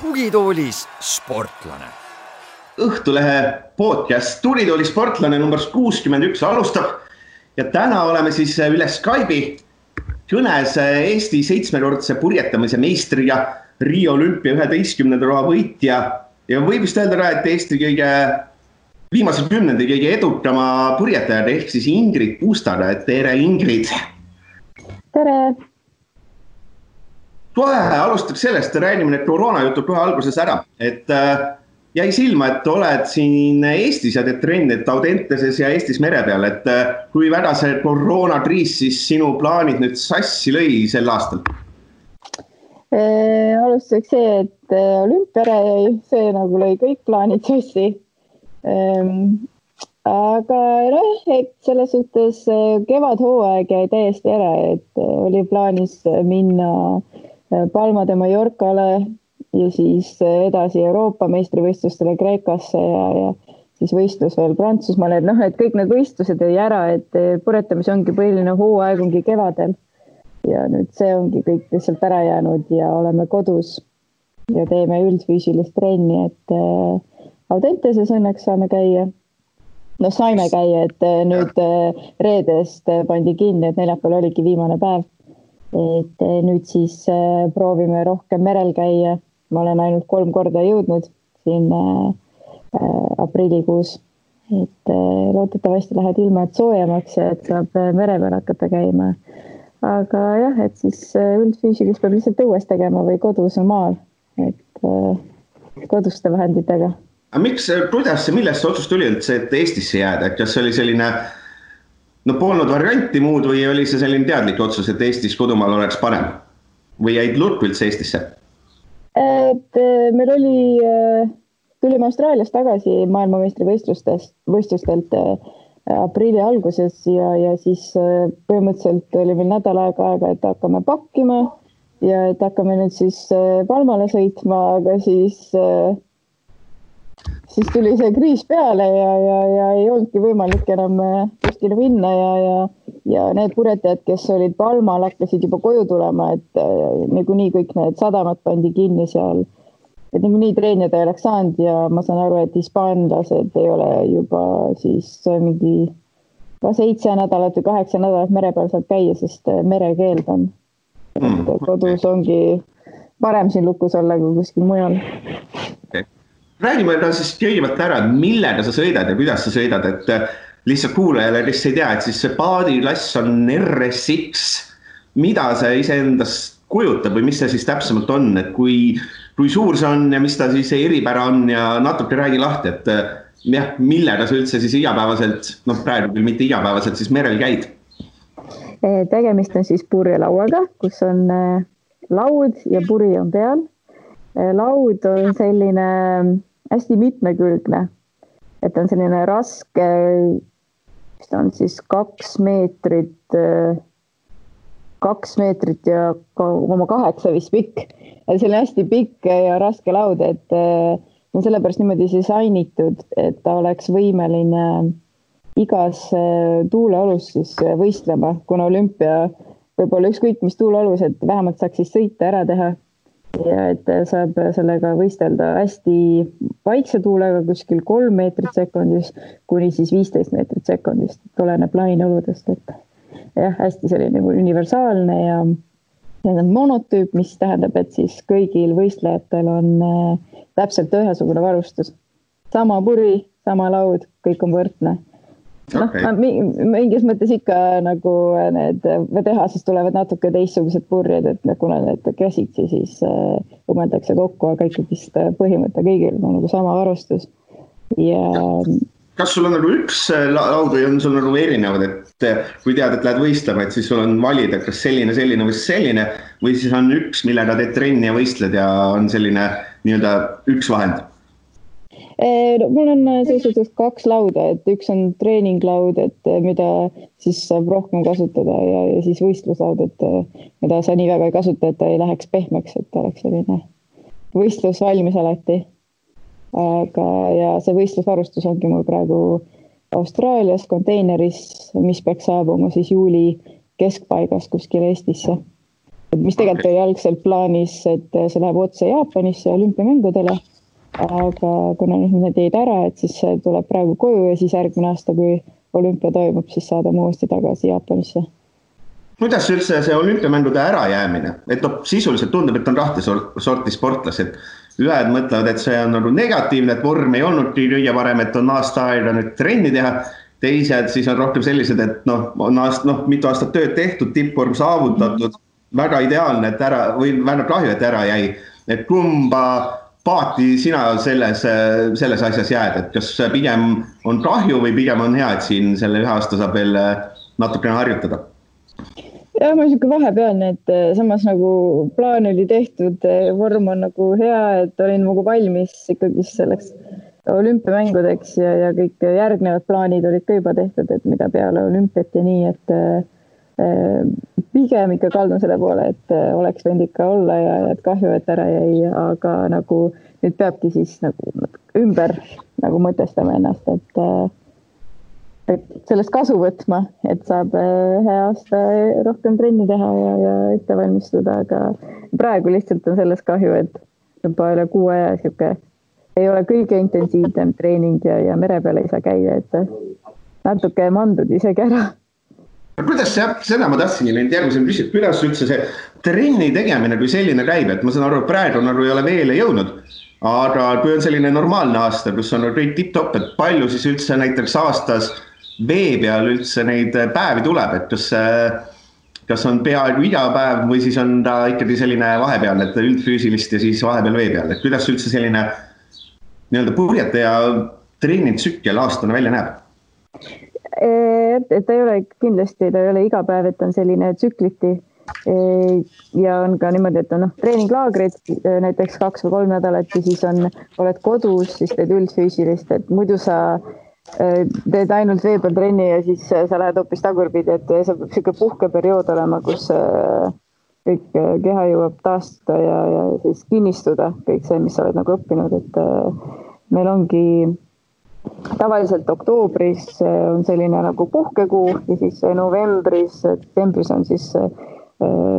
tugitoolis sportlane. Õhtulehe podcast Tulitooli sportlane number kuuskümmend üks alustab ja täna oleme siis üle Skype'i kõnes Eesti seitsmekordse purjetamise meistri ja Riia olümpia üheteistkümnenda roa võitja ja võib vist öelda ka, et Eesti kõige viimase kümnendi kõige edukama purjetajad ehk siis Ingrid Puustar, tere Ingrid. tere. kohe alustaks sellest, räägime need koroonajutud kohe alguses ära, et äh, jäi silma, et oled siin Eestis ja teed trenni, et Audenteses ja Eestis mere peal, et äh, kui väga see koroonakriis siis sinu plaanid nüüd sassi lõi sel aastal? Äh, alustuseks see, et äh, olümpia ära jäi, see nagu lõi kõik plaanid sassi. Ähm, aga noh, et selles suhtes kevadhooaeg jäi täiesti ära, et oli plaanis minna Palma de Mallorcale ja siis edasi Euroopa meistrivõistlustele Kreekasse ja, ja siis võistlus veel Prantsusmaale, et noh, et kõik need võistlused jäi ära, et purjetamise ongi põhiline hooaeg ongi kevadel. Ja nüüd see ongi kõik lihtsalt ära jäänud ja oleme kodus ja teeme üldfüüsilist trenni, et äh, Audenteses õnneks saame käia. noh, saime käia, et äh, nüüd äh, reedest äh, pandi kinni, et neljapäeval oligi viimane päev. et äh, nüüd siis äh, proovime rohkem merel käia ma olen ainult kolm korda jõudnud siin äh, äh, aprillikuus. et äh, loodetavasti läheb ilmad soojemaks ja et saab äh, mere peal hakata käima. Aga jah, et siis äh, üldfüüsilist peab lihtsalt õues tegema või kodus maal, et äh, koduste vahenditega. aga miks, kuidas, millest see otsus tuli üldse, et Eestisse jääda, et kas see oli selline no polnud varianti muud või oli see selline teadlik otsus, et Eestis kodumaal oleks parem või jäid lurku üldse Eestisse? et äh, meil oli, äh, tulime Austraaliast tagasi maailmameistrivõistlustest, võistlustelt äh, aprilli alguses ja, ja siis põhimõtteliselt oli meil nädal aega aega, et hakkame pakkima ja et hakkame nüüd siis Palmale sõitma, aga siis siis tuli see kriis peale ja, ja, ja ei olnudki võimalik enam kuskile minna ja, ja, ja need purjetajad, kes olid Palmal, hakkasid juba koju tulema, et äh, niikuinii kõik need sadamad pandi kinni seal. Et niikuinii treenida ei oleks saanud ja ma saan aru, et hispaanlased ei ole juba siis mingi ka seitse nädalat või kaheksa nädalat mere peal saab käia, sest äh, merekeeld on. Mm.. kodus ongi parem siin lukus olla kui kuskil mujal. Okay räägime ka siis kõigepealt ära, millega sa sõidad ja kuidas sa sõidad, et äh, lihtsalt kuulajale, kes ei tea, et siis see paadiklass on RSX. mida see iseendast kujutab või mis see siis täpsemalt on, et kui, kui suur see on ja mis ta siis eripära on ja natuke räägi lahti, et äh, jah, millega sa üldse siis igapäevaselt, noh, praegu küll mitte igapäevaselt, siis merel käid? tegemist on siis purjelauaga, kus on äh, laud ja puri on peal. laud on selline hästi mitmekülgne. et on selline raske, mis ta on siis kaks meetrit, kaks meetrit ja koma kaheksa vist pikk. selline hästi pikk ja raske laud, et on sellepärast niimoodi disainitud, et ta oleks võimeline igas tuuleolus siis võistlema, kuna olümpia võib olla ükskõik mis tuuleolus, et vähemalt saaks siis sõita ära teha ja et saab sellega võistelda hästi vaikse tuulega kuskil kolm meetrit sekundis kuni siis viisteist meetrit sekundist, oleneb laineludest, et jah, hästi selline universaalne ja ja see on monotüüp, mis tähendab, et siis kõigil võistlejatel on äh, täpselt ühesugune varustus. sama puri, sama laud, kõik on võrdne okay. noh, mingis mõttes ikka nagu need tehasest tulevad natuke teistsugused purjed, et kuna need käsitsi siis õmmeldakse äh, kokku, aga ikkagist põhimõte kõigil on nagu sama varustus ja. Kas sul on nagu üks äh, laud või on sul nagu erinevad, et äh, kui tead, et lähed võistlema, et siis sul on valida, kas selline, selline või selline või siis on üks, millega teed trenni ja võistled ja on selline nii-öelda üks vahend no mul on selles suhtes kaks lauda, et üks on treeninglaud, et mida siis saab rohkem kasutada ja, ja siis võistluslaud, et mida sa nii väga ei kasuta, et ta ei läheks pehmeks, et oleks selline võistlus valmis alati. Aga, ja see võistlusvarustus ongi mul praegu Austraalias konteineris, mis peaks saabuma siis juuli keskpaigas kuskile Eestisse. et mis tegelikult oli algselt plaanis, et see läheb otse Jaapanisse olümpiamängudele. aga kuna nüüd need jäid ära, et siis see tuleb praegu koju ja siis järgmine aasta, kui olümpia toimub, siis saadame uuesti tagasi Jaapanisse kuidas üldse see olümpiamängude ärajäämine, et noh, sisuliselt tundub, et on kahte sorti sportlased. Ühed mõtlevad, et see on nagu negatiivne, et vorm ei olnudki kõige parem, et on aasta aega nüüd trenni teha. teised siis on rohkem sellised, et noh, on aast-, noh, mitu aastat tööd tehtud, tippvorm saavutatud, väga ideaalne, et ära või väga kahju, et ära jäi. et kumba paati sina selles, selles asjas jääd, et kas pigem on kahju või pigem on hea, et siin selle ühe aasta saab veel natukene harjutada? Jah, ma sihuke vahepealne, et eh, samas nagu plaan oli tehtud, eh, vorm on nagu hea, et olin nagu valmis ikkagi selleks olümpiamängudeks ja, ja kõik järgnevad plaanid olid ka juba tehtud, et mida peale olümpiat ja nii, et eh, pigem ikka kaldun selle poole, et oleks võinud ikka olla ja, et kahju, et ära jäi, aga nagu nüüd peabki siis nagu ümber nagu mõtestama ennast, et et sellest kasu võtma, et saab äh, ühe aasta rohkem trenni teha ja, ja ette valmistuda, aga praegu lihtsalt on sellest kahju, et juba üle kuu aja sihuke ei ole kõige intensiivsem treening ja, ja mere peal ei saa käia, et natuke mandud isegi ära. kuidas see, seda ma tahtsingi nüüd järgmisena küsida, kuidas üldse see trenni tegemine kui selline käib, et ma saan aru, praegu nagu ei ole veele jõudnud aga kui on selline normaalne aasta, kus on kõik tipp-topp, et palju siis üldse näiteks aastas vee peal üldse neid päevi tuleb, et kas, kas on peaaegu iga päev või siis on ta ikkagi selline vahepealne, et üldfüüsilist ja siis vahepeal vee peal, et kuidas üldse selline nii-öelda purjetaja treeningtsükkel aastane välja näeb? et, et ta ei ole kindlasti, ta ei ole iga päev, et on selline tsükliti ja on ka niimoodi, et on noh, treeninglaagrid näiteks kaks või kolm nädalat ja siis on, oled kodus, siis teed üldfüüsilist, et muidu sa Äh, teed ainult vee peal trenni ja siis äh, sa lähed hoopis tagurpidi, et see peab niisugune puhkeperiood olema, kus äh, kõik keha jõuab taastuda ja, ja siis kinnistuda kõik see, mis sa oled nagu õppinud, et meil ongi tavaliselt oktoobris on selline nagu puhkekuu ja siis novembris, detsembris on siis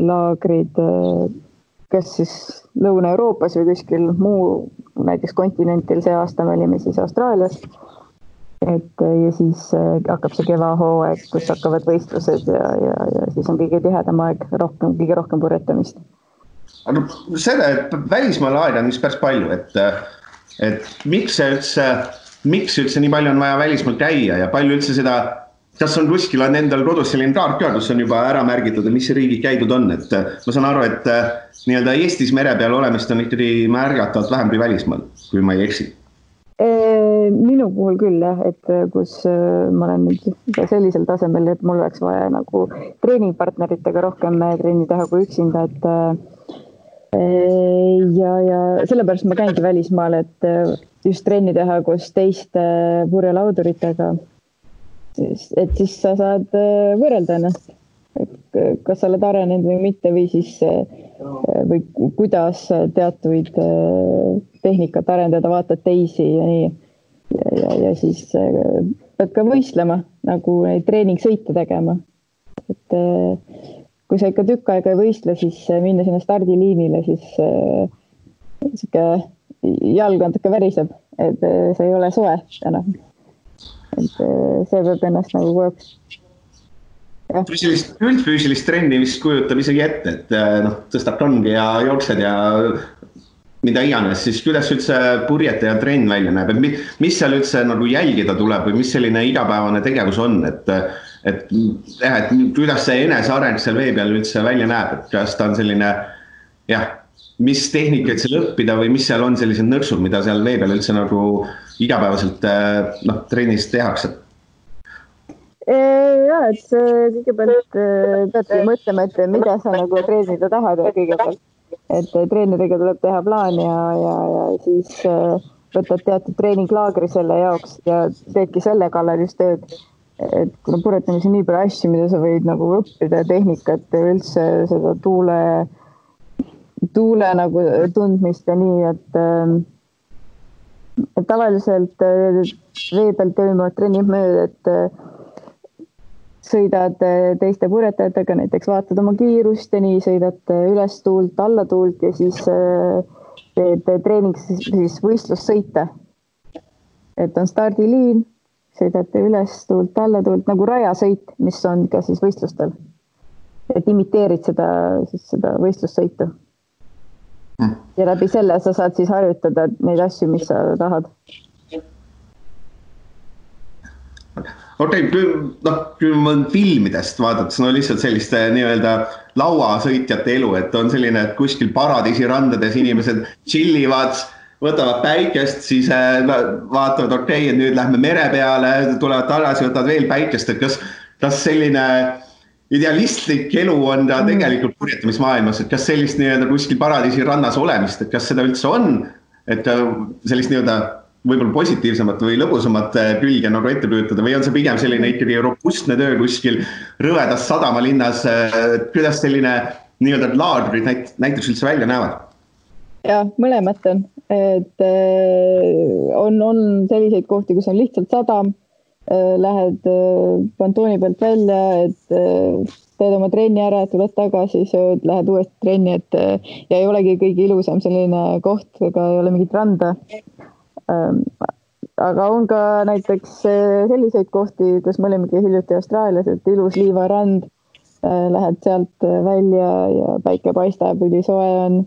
laagrid, kas siis Lõuna-Euroopas või kuskil muu, näiteks kontinentil, see aasta me olime siis Austraalias et äh, ja siis äh, hakkab see kevahooaeg, kus hakkavad võistlused ja, ja, ja siis on kõige tihedam aeg, rohkem, kõige rohkem purjetamist. aga seda, et välismaal aega on vist päris palju, et, et miks see üldse, miks üldse nii palju on vaja välismaal käia ja palju üldse seda, kas on kuskil on endal kodus selline kaart ka, kus on juba ära märgitud, mis riigid käidud on, et ma saan aru, et nii-öelda Eestis mere peal olemist on ikkagi märgatavalt vähem kui välismaal, kui ma ei eksi minu puhul küll jah, et äh, kus äh, ma olen nüüd sellisel tasemel, et mul oleks vaja nagu treeningpartneritega rohkem äh, trenni teha kui üksinda, et ja, ja sellepärast ma käingi välismaal, et just trenni teha koos teiste purjelauduritega. et siis sa saad võrrelda ennast, et kas sa oled arenenud või mitte või siis või kuidas teatuid tehnikat arendada, vaatad teisi ja nii ja, ja, ja siis äh, pead ka võistlema, nagu neid treeningsõite tegema. et äh, kui sa ikka tükk aega ei võistle, siis äh, minna sinna stardiliinile, siis sihuke jalg natuke väriseb, et see ei ole soe enam. et see peab ennast nagu kogu aeg füüsilist, üldfüüsilist trenni vist kujutab isegi ette, et noh, tõstab tongi ja jooksed ja mida iganes, siis kuidas üldse purjetaja trenn välja näeb, et mis seal üldse nagu jälgida tuleb või mis selline igapäevane tegevus on, et et jah, et kuidas see eneseareng seal vee peal üldse välja näeb, et kas ta on selline jah, mis tehnikaid seal õppida või mis seal on sellised nõrksud, mida seal vee peal üldse nagu igapäevaselt noh, trennis tehakse? ja, et kõigepealt peadki mõtlema, et mida sa nagu treenida tahad kõigepealt et treeneriga tuleb teha plaan ja, ja, ja siis äh, võtad teatud treeninglaagri selle jaoks ja teedki selle kallal just tööd. et kuna purjetamises on nii palju asju, mida sa võid nagu õppida, tehnikat ja üldse seda tuule, tuule nagu tundmist ja nii, et äh, et tavaliselt vee peal toimuvad trennid mööda, et sõidad teiste purjetajatega, näiteks vaatad oma kiirust ja nii sõidad üles tuult, alla tuult ja siis teed treeniks siis võistlussõite. et on stardiliin, sõidate üles tuult, alla tuult nagu rajasõit, mis on ka siis võistlustel. et imiteerid seda, siis seda võistlussõitu mm.. ja läbi selle sa saad siis harjutada neid asju, mis sa tahad okei okay,, noh, küll ma filmidest vaadates no lihtsalt selliste nii-öelda lauasõitjate elu, et on selline, et kuskil paradiisi randades inimesed chill ivad, võtavad päikest, siis äh, vaatavad, okei okay,, et nüüd lähme mere peale, tulevad tagasi, võtavad veel päikest, et kas, kas selline idealistlik elu on ta mm. tegelikult purjetamismaailmas, et kas sellist nii-öelda kuskil paradiisi rannas olemist, et kas seda üldse on, et äh, sellist nii-öelda võib-olla positiivsemat või lõbusamat äh, külge nagu ette kujutada või on see pigem selline ikkagi robustne töö kuskil rõvedas sadamalinnas, äh, kuidas selline nii-öelda laagrid näit-, näiteks üldse välja näevad? jah, mõlemat on, et äh, on, on selliseid kohti, kus on lihtsalt sadam, lähed pontooni pealt välja, et teed oma trenni ära, tuled tagasi, sööd, lähed uuesti trenni, et ja ei olegi kõige ilusam selline koht, ega ei ole mingit randa aga on ka näiteks äh, selliseid kohti, kus me olimegi hiljuti Austraalias, et ilus liivarand, äh, lähed sealt äh, välja ja päike paistab, ülisoe on.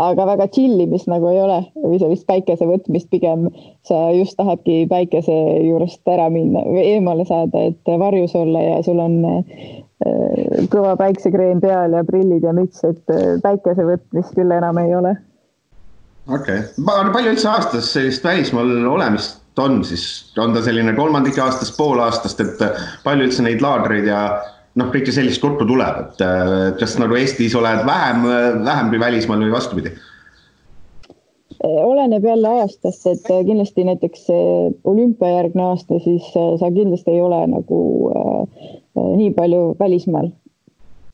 aga väga chill imist nagu ei ole või sellist päikese võtmist, pigem sa just tahadki päikese juurest ära minna või eemale saada, et varjus olla ja sul on kõva päiksekreem peal ja prillid ja müts, et päikese võtmist küll enam ei ole okei okay., palju üldse aastas sellist välismaal olemist on siis, on ta selline kolmandik aastast, pool aastast, et äh, palju üldse neid laagreid ja noh, kõike sellist kokku tuleb, et äh, kas nagu Eestis oled vähem, vähem kui välismaal või vastupidi? oleneb jälle aastast, et äh, kindlasti näiteks olümpiajärgne aasta, siis sa kindlasti ei ole nagu äh, nii palju välismaal.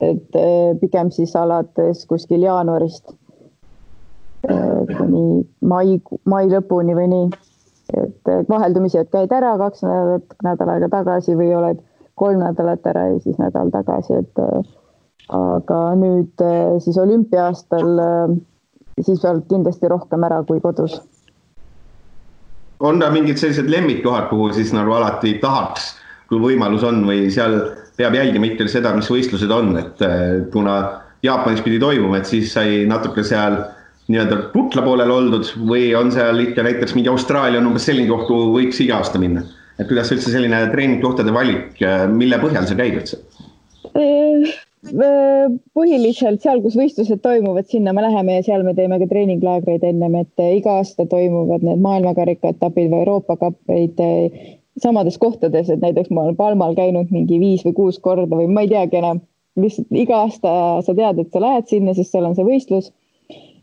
et äh, pigem siis alates kuskil jaanuarist kuni mai, mai lõpuni või nii. et vaheldumisi, et käid ära kaks nädalat, nädal aega tagasi või oled kolm nädalat ära ja siis nädal tagasi, et aga nüüd siis olümpia-aastal, siis oled kindlasti rohkem ära kui kodus. on ta mingid sellised lemmikkohad, kuhu siis nagu alati tahaks, kui võimalus on või seal peab jälgima ikkagi seda, mis võistlused on, et kuna Jaapanis pidi toimuma, et siis sai natuke seal nii-öelda putla poolel oldud või on seal ikka näiteks mingi Austraalia on umbes selline koht, kuhu võiks iga aasta minna? et kuidas üldse selline treeningkohtade valik, mille põhjal see käib üldse? Äh, äh, põhiliselt seal, kus võistlused toimuvad, sinna me läheme ja seal me teeme ka treeninglaagreid ennem, et äh, iga aasta toimuvad need maailmakarikaetapid või Euroopa kapid samades kohtades, et näiteks ma olen Palmal käinud mingi viis või kuus korda või ma ei teagi enam, lihtsalt iga aasta sa tead, et sa lähed sinna, sest seal on see võistlus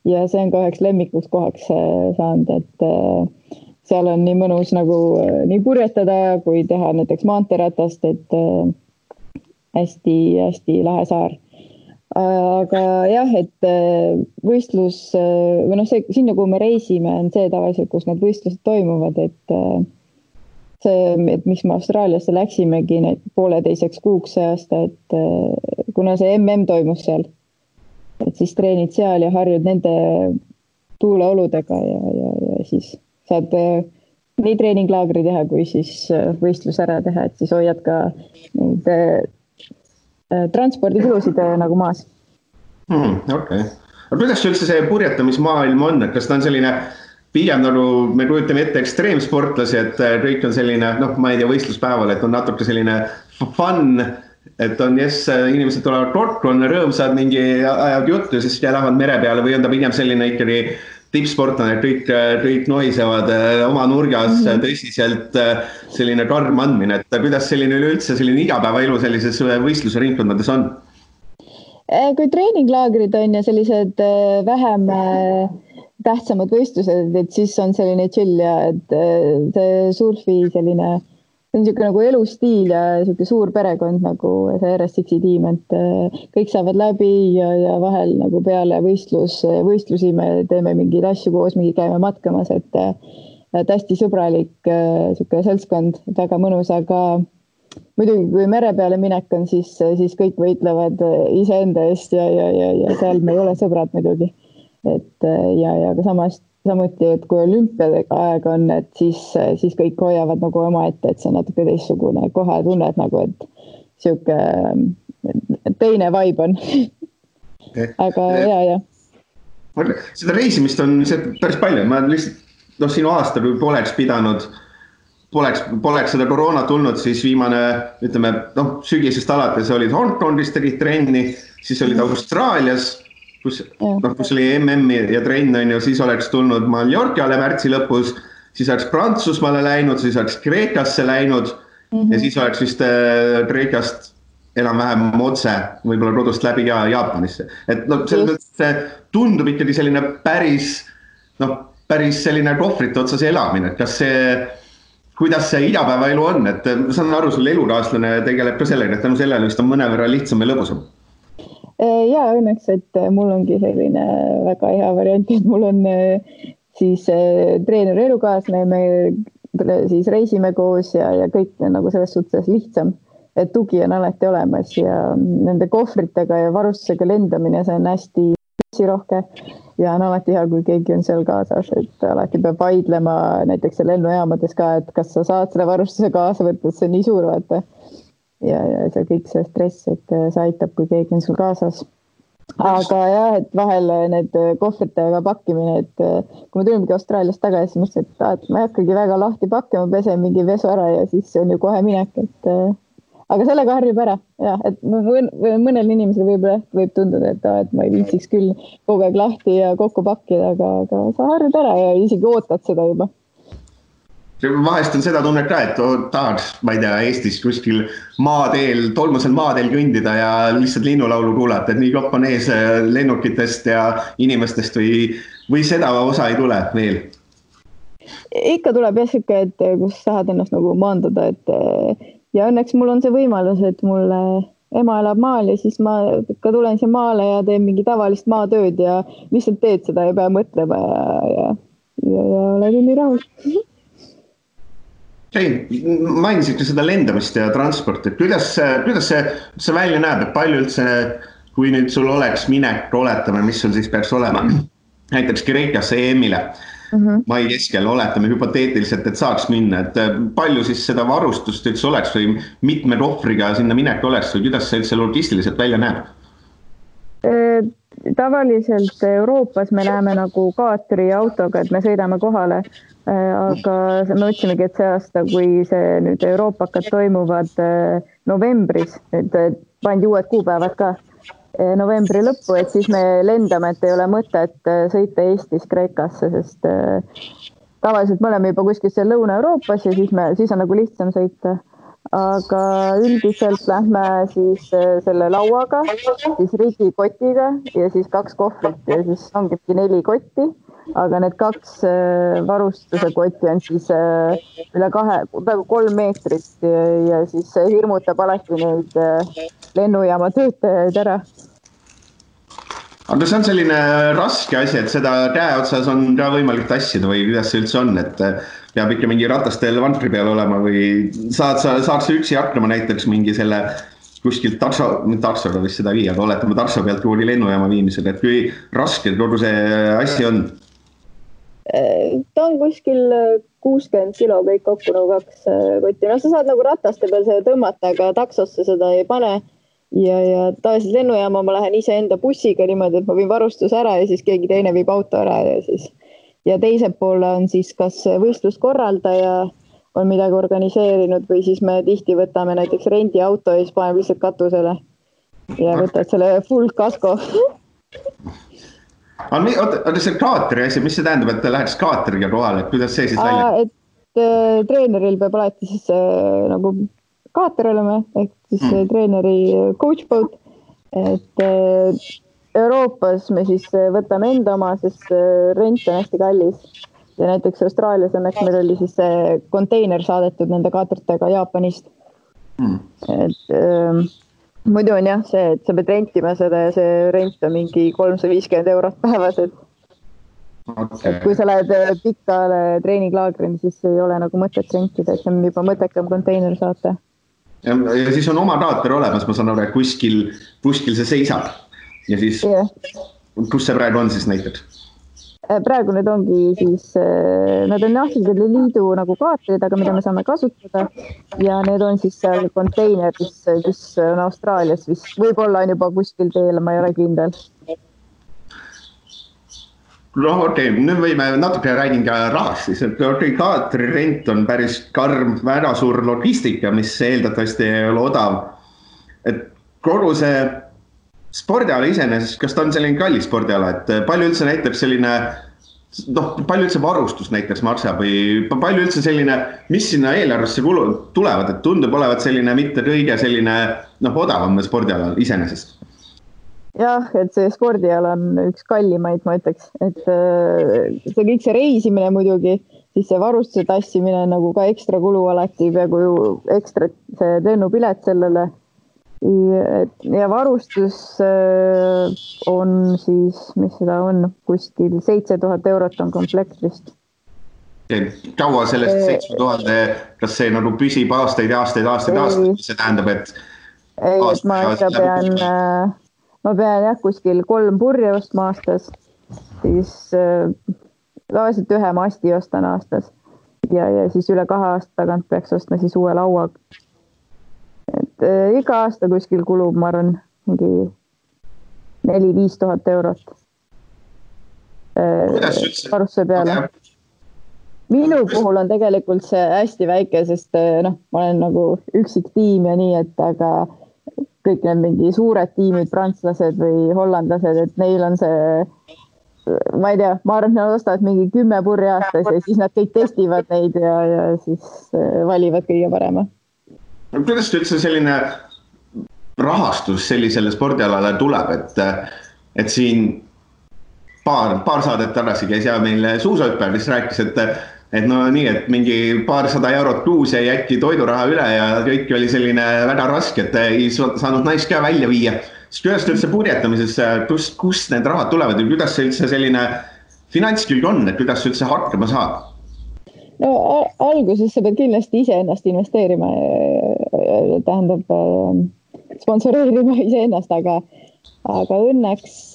ja see on ka üheks lemmikuks kohaks äh, saanud, et äh, seal on nii mõnus nagu äh, nii purjetada kui teha näiteks maanteeratast, et hästi-hästi lahe saar. aga jah, et võistlus või noh, see sinna, kuhu me reisime, on see tavaliselt, kus need võistlused toimuvad, et see, et miks me Austraaliasse läksimegi pooleteiseks kuuks see aasta, et kuna see mm toimus seal et siis treenid seal ja harjud nende tuuleoludega ja, ja, ja siis saad äh, nii treeninglaagri teha, kui siis äh, võistlus ära teha, et siis hoiad ka neid äh, transpordikulusid nagu maas hmm,. okei okay., aga kuidas üldse see purjetamismaailm on, et kas ta on selline pigem nagu me kujutame ette ekstreemsportlasi, et kõik on selline noh, ma ei tea, võistluspäeval, et on natuke selline fun et on jess, inimesed tulevad kokku, on rõõmsad, mingi ajavad juttu, siis lähevad mere peale või on ta pigem selline ikkagi tippsportlane, kõik, kõik nohisevad äh, oma nurgas mm -hmm. tõsiselt äh, selline karm andmine, et kuidas selline üleüldse selline igapäevaelu sellises äh, võistlusringkondades on? kui treeninglaagrid on ja sellised vähem tähtsamad võistlused, et siis on selline chill ja et see surfi selline see on niisugune nagu elustiil ja niisugune suur perekond nagu see RS6-i tiim, et äh, kõik saavad läbi ja, ja vahel nagu peale võistlus, võistlusi me teeme mingeid asju koos, mingi käime matkamas, et äh, et hästi sõbralik niisugune äh, seltskond, väga mõnus, aga muidugi, kui mere peale minek on, siis, siis kõik võitlevad iseenda eest ja, ja, ja, ja seal me ei ole sõbrad muidugi. et ja, ja aga samas samuti, et kui olümpiadega aeg on, et siis, siis kõik hoiavad nagu omaette, et see on natuke teistsugune, kohe tunned nagu, et sihuke teine vibe on aga ja, ja. seda reisimist on päris palju, ma lihtsalt noh, sinu aasta kui poleks pidanud, poleks, poleks seda koroonat tulnud, siis viimane, ütleme noh, sügisest alates olid Hongkongis tegid trenni, siis olid mhm. Austraalias kus noh, kus oli MM ja trenn on ju, siis oleks tulnud Mallorcale märtsi lõpus, siis oleks Prantsusmaale läinud, siis oleks Kreekasse läinud mm -hmm. ja siis oleks vist äh, Kreekast enam-vähem otse võib-olla kodust läbi ja Jaapanisse. et noh, selles mõttes see tundub ikkagi selline päris noh, päris selline kohvrite otsas elamine, et kas see kuidas see igapäevaelu on, et ma saan aru, sul elukaaslane tegeleb ka sellega, et tänu sellele vist on mõnevõrra lihtsam ja lõbusam Äh, ja õnneks, et äh, mul ongi selline väga hea variant, et mul on äh, siis treener elukaaslane, me siis reisime koos ja, ja kõik nagu selles suhtes lihtsam. et tugi on alati olemas ja nende kohvritega ja varustusega lendamine, see on hästi püssirohke ja on alati hea, kui keegi on seal kaasas, et alati peab vaidlema näiteks lennujaamades ka, et kas sa saad selle varustuse kaasa võtta, et see on nii suur, vaata ja, ja see kõik see stress, et äh, see aitab, kui keegi on sul kaasas. aga jah, et vahel äh, need äh, kohvritega pakkimine, et kui me tulimegi Austraaliast tagasi, siis mõtlesin, et, et ma ei hakkagi väga lahti pakkima, pesen mingi vesu ära ja siis on ju kohe minek, et aga sellega harjub ära ja et mõnel inimesel võib-olla võib tunduda, et, et ma ei viitsiks küll kogu aeg lahti ja kokku pakkida, aga, aga sa harjud ära ja isegi ootad seda juba vahest on seda tunnet ka, et oh, tahaks, ma ei tea, Eestis kuskil maateel, tolmusel maateel kõndida ja lihtsalt linnulaulu kuulata, et nii kopp on ees äh, lennukitest ja inimestest või, või seda osa ei tule veel? ikka tuleb jah sihuke, et kus tahad ennast nagu maandada, et äh, ja õnneks mul on see võimalus, et mul ema elab maal ja siis ma ikka tulen siia maale ja teen mingi tavalist maatööd ja lihtsalt teed seda, ei pea mõtlema ja, ja, ja, ja olen nii rahul ei, mainisid ka seda lendamist ja transporti, et kuidas, kuidas see, see välja näeb, et palju üldse, kui nüüd sul oleks minek, oletame, mis sul siis peaks olema, näiteks Kreekasse EM-ile mm -hmm. mai keskel, oletame hüpoteetiliselt, et saaks minna, et palju siis seda varustust üldse oleks või mitme kohvriga sinna minek oleks või kuidas see üldse logistiliselt välja näeb? Tavaliselt Euroopas me läheme nagu kaatriautoga, et me sõidame kohale Äh, aga me mõtlesimegi, et see aasta, kui see nüüd euroopakad toimuvad äh, novembris, et pandi uued kuupäevad ka äh, novembri lõppu, et siis me lendame, et ei ole mõtet sõita Eestist Kreekasse, sest tavaliselt me oleme juba kuskil seal Lõuna-Euroopas ja siis me, siis on nagu lihtsam sõita. Aga üldiselt lähme siis selle lauaga, siis riigikotiga ja siis kaks kohvrit ja siis ongibki neli kotti aga need kaks äh, varustuse kotti on siis äh, üle kahe, peaaegu kolm meetrit ja, siis hirmutab alati neid äh, lennujaama töötajaid ära. aga see on selline raske asi, et seda käe otsas on ka võimalik tassida või kuidas see üldse on, et peab ikka mingi ratastel vantri peal olema või saad sa, saad sa üksi hakkama näiteks mingi selle kuskilt takso, taksoga vist seda viia, aga oletame takso pealt kuhugi lennujaama viimisega, et kui raske kogu see asi on ta on kuskil kuuskümmend kilo kõik kokku nagu kaks äh, kotti, noh, sa saad nagu rataste peal seda tõmmata, aga taksosse seda ei pane. ja, ja tavaliselt lennujaama ma lähen iseenda bussiga niimoodi, et ma viin varustuse ära ja siis keegi teine viib auto ära ja siis. Ja teisel pool on siis kas võistluskorraldaja on midagi organiseerinud või siis me tihti võtame näiteks rendiauto ja siis paneme lihtsalt katusele ja võtad selle full kasko aga oota, oota see kaatri asi, mis see tähendab, et te läheks kaatriga kohale, et kuidas see siis välja? et äh, treeneril peab alati siis äh, nagu kaater olema ehk siis hmm. treeneri coach boat, et äh, Euroopas me siis võtame enda oma, sest äh, rent on hästi kallis. Ja näiteks Austraalias õnneks meil oli siis see konteiner saadetud nende kaatritega Jaapanist. Mm.. et äh, muidu on jah see, et sa pead rentima seda ja see rent on mingi kolmsada viiskümmend eurot päevas, et okay.. et kui sa lähed äh, pikale treeninglaagrile, siis ei ole nagu mõtet rentida, et on juba mõttekam konteiner saata. ja, siis on oma kaater olemas, ma saan aru, et kuskil, kuskil see seisab ja siis yeah., kus see praegu on siis näiteks? Äh, praegu need ongi siis, äh, nad on Nahkide Liidu nagu kaatrid, aga mida me saame kasutada ja need on siis seal konteineris, mis on Austraalias vist, võib-olla on juba kuskil teel, ma ei ole kindel. noh, okei okay., nüüd võime natuke räägin ka rahast siis, et okei okay,, kaatri rent on päris karm, väga suur logistika, mis eeldatavasti ei ole odav. et kogu see spordiala iseenesest, kas ta on selline kallis spordiala, et äh, palju üldse näitab selline noh, palju üldse varustus näiteks maksab või palju üldse selline, mis sinna eelarvesse kulu, tulevad, et tundub olevat selline mitte kõige selline noh, odavam spordiala iseenesest. jah, et see spordiala on üks kallimaid, ma ütleks, et äh, see kõik see reisimine muidugi, siis see varustuse tassimine nagu ka ekstra kulu alati, peaaegu ju ekstra see lennupilet sellele ja varustus äh, on siis, mis seda on, kuskil seitse tuhat eurot on komplekt vist. kaua sellest äh, seitsme tuhande, kas see nagu püsib aastaid ja aastaid, aastaid, aastaid, see tähendab, et? ei, et ma ikka pean, äh, ma pean jah, kuskil kolm purje ostma aastas, siis tavaliselt ühe masti ostan aastas ja, ja siis üle kahe aasta tagant peaks ostma siis uue laua äh, iga aasta kuskil kulub, ma arvan, mingi neli-viis tuhat eurot. Äh, varustuse peale. minu puhul on tegelikult see hästi väike, sest äh, noh, ma olen nagu üksik tiim ja nii, et aga kõik need mingi suured tiimid, prantslased või hollandlased, et neil on see ma ei tea, ma arvan, et nad ostavad mingi kümme purje aastas ja siis nad kõik testivad neid ja, ja siis valivad kõige parema kuidas üldse selline rahastus sellisele spordialale tuleb, et, et siin paar, paar saadet tagasi käis ja meil suusahüppaja, kes rääkis, et, et no nii, et mingi paarsada eurot kuus jäi äkki toiduraha üle ja kõik oli selline väga raske, et ei saanud naist ka välja viia. siis kuidas üldse purjetamises, kust, kust need rahad tulevad ja kuidas see üldse selline finantskülg on, et kuidas üldse hakkama saab? No alguses sa pead kindlasti iseennast investeerima, tähendab sponsoreerima iseennast, aga, aga õnneks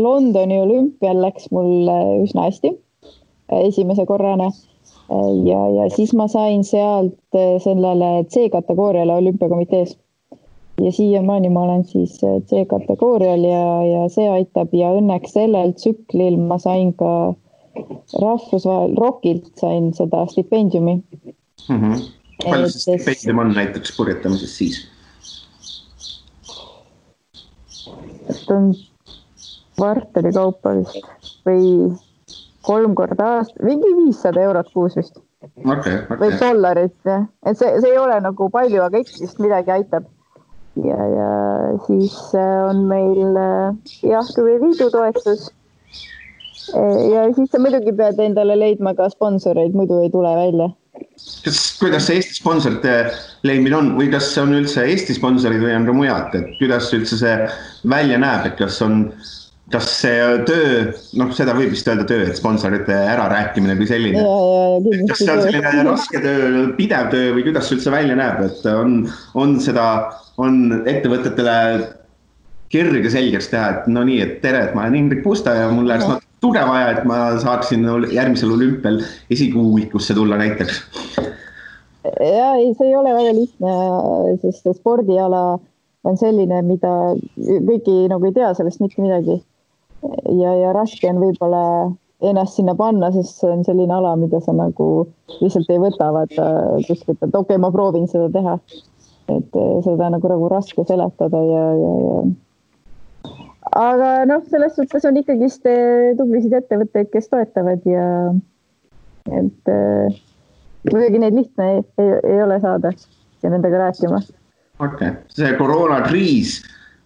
Londoni olümpial läks mul üsna hästi esimese korrana ja, ja siis ma sain sealt sellele C-kategooriale olümpiakomitees. ja siiamaani ma olen siis C-kategoorial ja, ja see aitab ja õnneks sellel tsüklil ma sain ka rahvusvahel, ROK-ilt sain seda stipendiumi mm. -hmm. palju see stipendium on näiteks purjetamises siis? et on kvartali kaupa vist või kolm korda aastas, mingi viissada eurot kuus vist okay,. Okay. või dollarit jah, et see, see ei ole nagu palju, aga ikkagi vist midagi aitab. ja, ja siis äh, on meil äh, jah, liidu toetus ja siis sa muidugi pead endale leidma ka sponsoreid, muidu ei tule välja. kas, kuidas see Eesti sponsorite leidmine on või kas on üldse Eesti sponsorid või on ka mujalt, et kuidas üldse see välja näeb, et kas on, kas see töö, noh, seda võib vist öelda töö, et sponsorite ärarääkimine kui selline. kas see on selline raske töö, pidev töö või kuidas see üldse välja näeb, et on, on seda, on ettevõtetele kirge selgeks teha, et no nii, et tere, et ma olen Ingrid Pusta ja mul läheks natuke tuge vaja, et ma saaksin järgmisel olümpial esikuuikusse tulla näiteks. ja ei, see ei ole väga lihtne, sest spordiala on selline, mida kõik ei, nagu ei tea sellest mitte midagi. ja, ja raske on võib-olla ennast sinna panna, sest see on selline ala, mida sa nagu lihtsalt ei võta, vaata kuskilt, et okei okay,, ma proovin seda teha. et seda nagu, nagu raske seletada ja, ja, ja aga noh, selles suhtes on ikkagist eh, tublisid ettevõtteid, kes toetavad ja et äh, muidugi neid lihtne ei, ei, ei ole saada ja nendega rääkima. okei okay., see koroonakriis,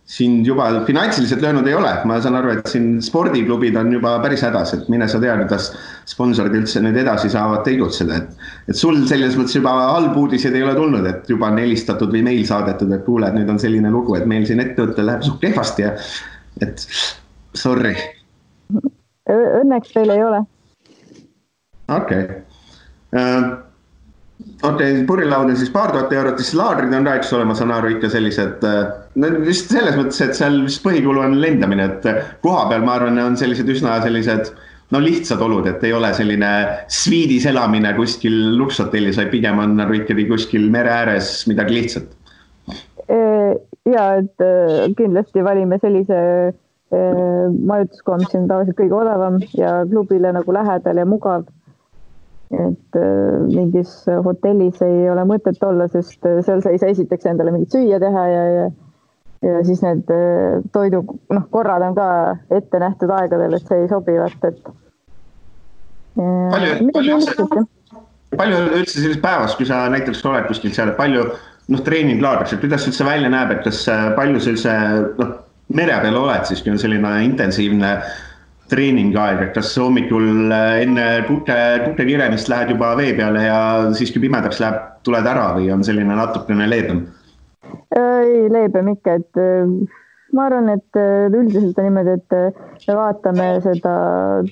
sind juba finantsiliselt löönud ei ole, ma saan aru, et siin spordiklubid on juba päris hädas, et mine sa tea, kuidas sponsorid üldse nüüd edasi saavad tegutseda, et. et sul selles mõttes juba halbu uudiseid ei ole tulnud, et juba on helistatud või meil saadetud, et kuule, et nüüd on selline lugu, et meil siin ettevõttel läheb suht kehvasti ja et sorry. Õnneks teil ei ole. okei okay. uh, okei okay,, purjelaud on siis paar tuhat eurot, siis laagrid on ka, eks ole, ma saan aru, ikka sellised, äh, no vist selles mõttes, et seal vist põhikulu on lendamine, et äh, koha peal, ma arvan, on sellised üsna sellised no lihtsad olud, et ei ole selline sviidis elamine kuskil luksushotellis, vaid pigem on nagu ikkagi kuskil mere ääres midagi lihtsat. Ja et äh, kindlasti valime sellise majutuskoha, mis on tavaliselt kõige odavam ja klubile nagu lähedal ja mugav et äh, mingis hotellis ei ole mõtet olla, sest äh, seal sa ei saa esiteks endale mingit süüa teha ja, ja ja siis need äh, toidu, noh, korrad on ka ette nähtud aegadel, et see ei sobi vast, et. palju, palju, palju üldse sellises päevas, kui sa näiteks oled kuskil seal, palju noh, treeninglaagris, et kuidas üldse välja näeb, et kas palju sa üldse noh, mere peal oled siis, kui on selline intensiivne äh, treeningaeg, et kas hommikul äh, enne kuke, kuke kiremist lähed juba vee peale ja siis, kui pimedaks läheb, tuled ära või on selline natukene leebem? ei, leebem ikka, et äh, ma arvan, et äh, üldiselt on niimoodi, et me vaatame seda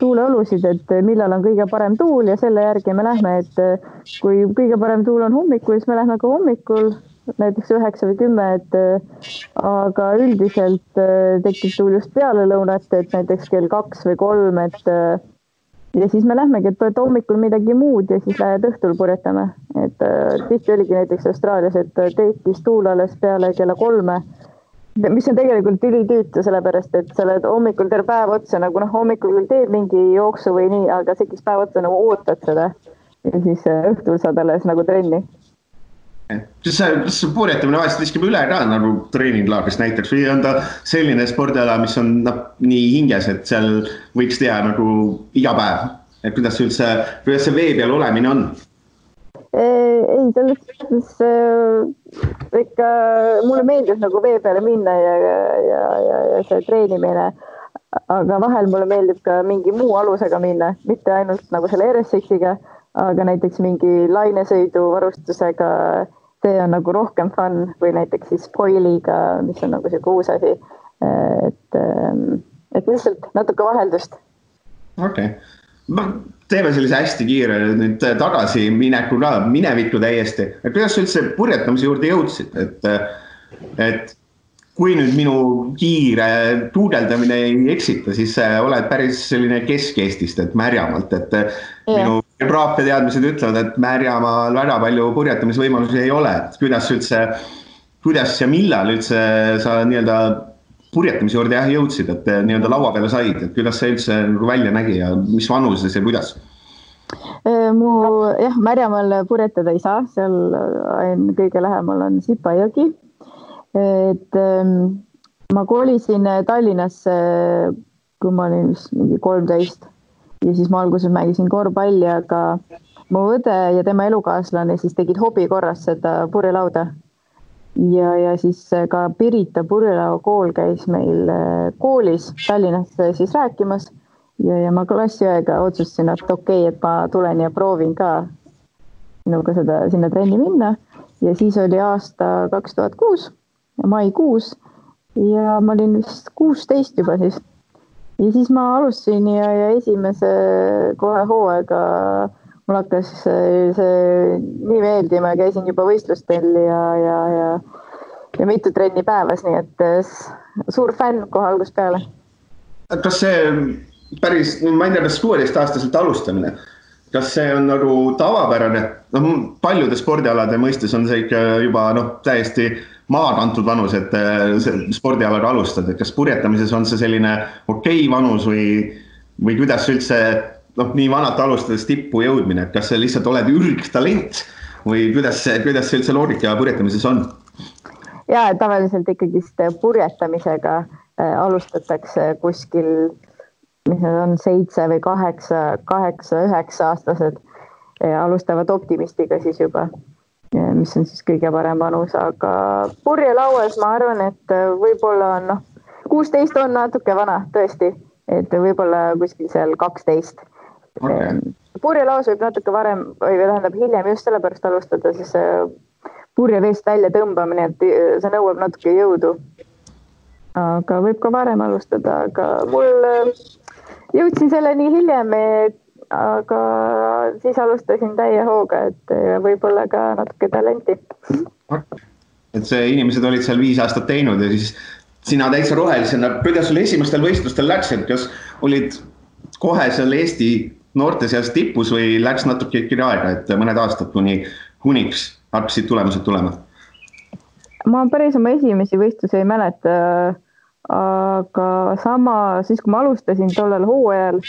tuuleolusid, et millal on kõige parem tuul ja selle järgi me lähme, et kui kõige parem tuul on hommikul, siis me lähme ka hommikul näiteks üheksa või kümme, et äh, aga üldiselt äh, tekib tuul just peale lõunat, et näiteks kell kaks või kolm, et äh, ja siis me lähmegi, et võtta hommikul midagi muud ja siis lähed õhtul purjetame. et tihti oligi näiteks Austraalias, et tekkis tuul alles peale kella kolme, mis on tegelikult ülitüütu, sellepärast et sa oled hommikul terve päev otsa nagu noh, hommikul küll teed mingi jooksu või nii, aga tekkis päev otsa nagu ootad seda ja siis õhtul saad alles nagu trenni kas see, kas see purjetamine vahest viskab üle ka nagu treeninglaagris näiteks või on ta selline spordiala, mis on noh, nii hinges, et seal võiks teha nagu iga päev, et kuidas üldse, kuidas see vee peal olemine on? Ei, selles suhtes äh, ikka mulle meeldib nagu vee peale minna ja, ja, ja, ja, see treenimine. aga vahel mulle meeldib ka mingi muu alusega minna, mitte ainult nagu selle RSX-iga, aga näiteks mingi lainesõiduvarustusega see on nagu rohkem fun või näiteks siis foiliga, mis on nagu sihuke uus asi. et, ähm, et lihtsalt natuke vaheldust. okei okay., teeme sellise hästi kiire nüüd tagasimineku ka, minevikku täiesti, et kuidas sa üldse purjetamise juurde jõudsid, et, et kui nüüd minu kiire guugeldamine ei eksita, siis oled päris selline Kesk-Eestist, et Märjamaalt, et ja. minu geograafia teadmised ütlevad, et Märjamaal väga palju purjetamisvõimalusi ei ole, et kuidas üldse, kuidas ja millal üldse sa nii-öelda purjetamise juurde jah jõudsid, et nii-öelda laua peale said, et kuidas see üldse nagu välja nägi ja mis vanuses ja kuidas? Äh, mu jah, Märjamaal purjetada ei saa, seal on kõige lähemal on Sipajõgi. et ähm, ma kolisin Tallinnasse, kui ma olin vist mingi kolmteist ja siis ma alguses mängisin korvpalli, aga mu õde ja tema elukaaslane siis tegid hobi korras seda purjelauda. Ja, ja siis ka Pirita purjelauakool käis meil äh, koolis Tallinnas äh, siis rääkimas. Ja, ja ma klassiõega otsustasin, et okei okay,, et ma tulen ja proovin ka sinuga seda, sinna trenni minna. Ja siis oli aasta kaks tuhat kuus, maikuus. Ja ma olin vist kuusteist juba siis. Ja siis ma alustasin ja, ja esimese kohe hooaega mul hakkas see, see nii meeldima, käisin juba võistlustel ja, ja, ja, ja mitu trenni päevas, nii et eh, suur fänn kohe algusest peale. kas see päris, ma ei tea, kas kuueteistaastaselt alustamine, kas see on nagu tavapärane, noh, paljude spordialade mõistes on see ikka juba noh, täiesti maha kantud vanus, et äh, spordialaga alustada, et kas purjetamises on see selline okei okay vanus või, või kuidas üldse noh, nii vanalt alustades tippu jõudmine, et kas sa lihtsalt oled ürgtalent või kuidas kuidas see üldse loogika purjetamises on? ja tavaliselt ikkagist purjetamisega äh, alustatakse kuskil, mis need on, seitse või kaheksa, kaheksa, üheksa aastased alustavad optimistiga siis juba mis on siis kõige parem vanus, aga purjelauas ma arvan, et võib-olla on noh, kuusteist on natuke vana tõesti, et võib-olla kuskil seal kaksteist okay.. purjelaos võib natuke varem või tähendab hiljem just sellepärast alustada, siis purjeveest välja tõmbamine, et see nõuab natuke jõudu. aga võib ka varem alustada, aga mul jõudsin selleni hiljem, aga siis alustasin täie hooga, et võib-olla ka natuke talenti. et see, inimesed olid seal viis aastat teinud ja siis sina täitsa rohelisena, kuidas sul esimestel võistlustel läks, et kas olid kohe seal Eesti noorte seas tipus või läks natuke ikkagi aega, et mõned aastad kuni, kuniks hakkasid tulemused tulema? ma päris oma esimesi võistlusi ei mäleta aga sama, siis kui ma alustasin tollel hooajal,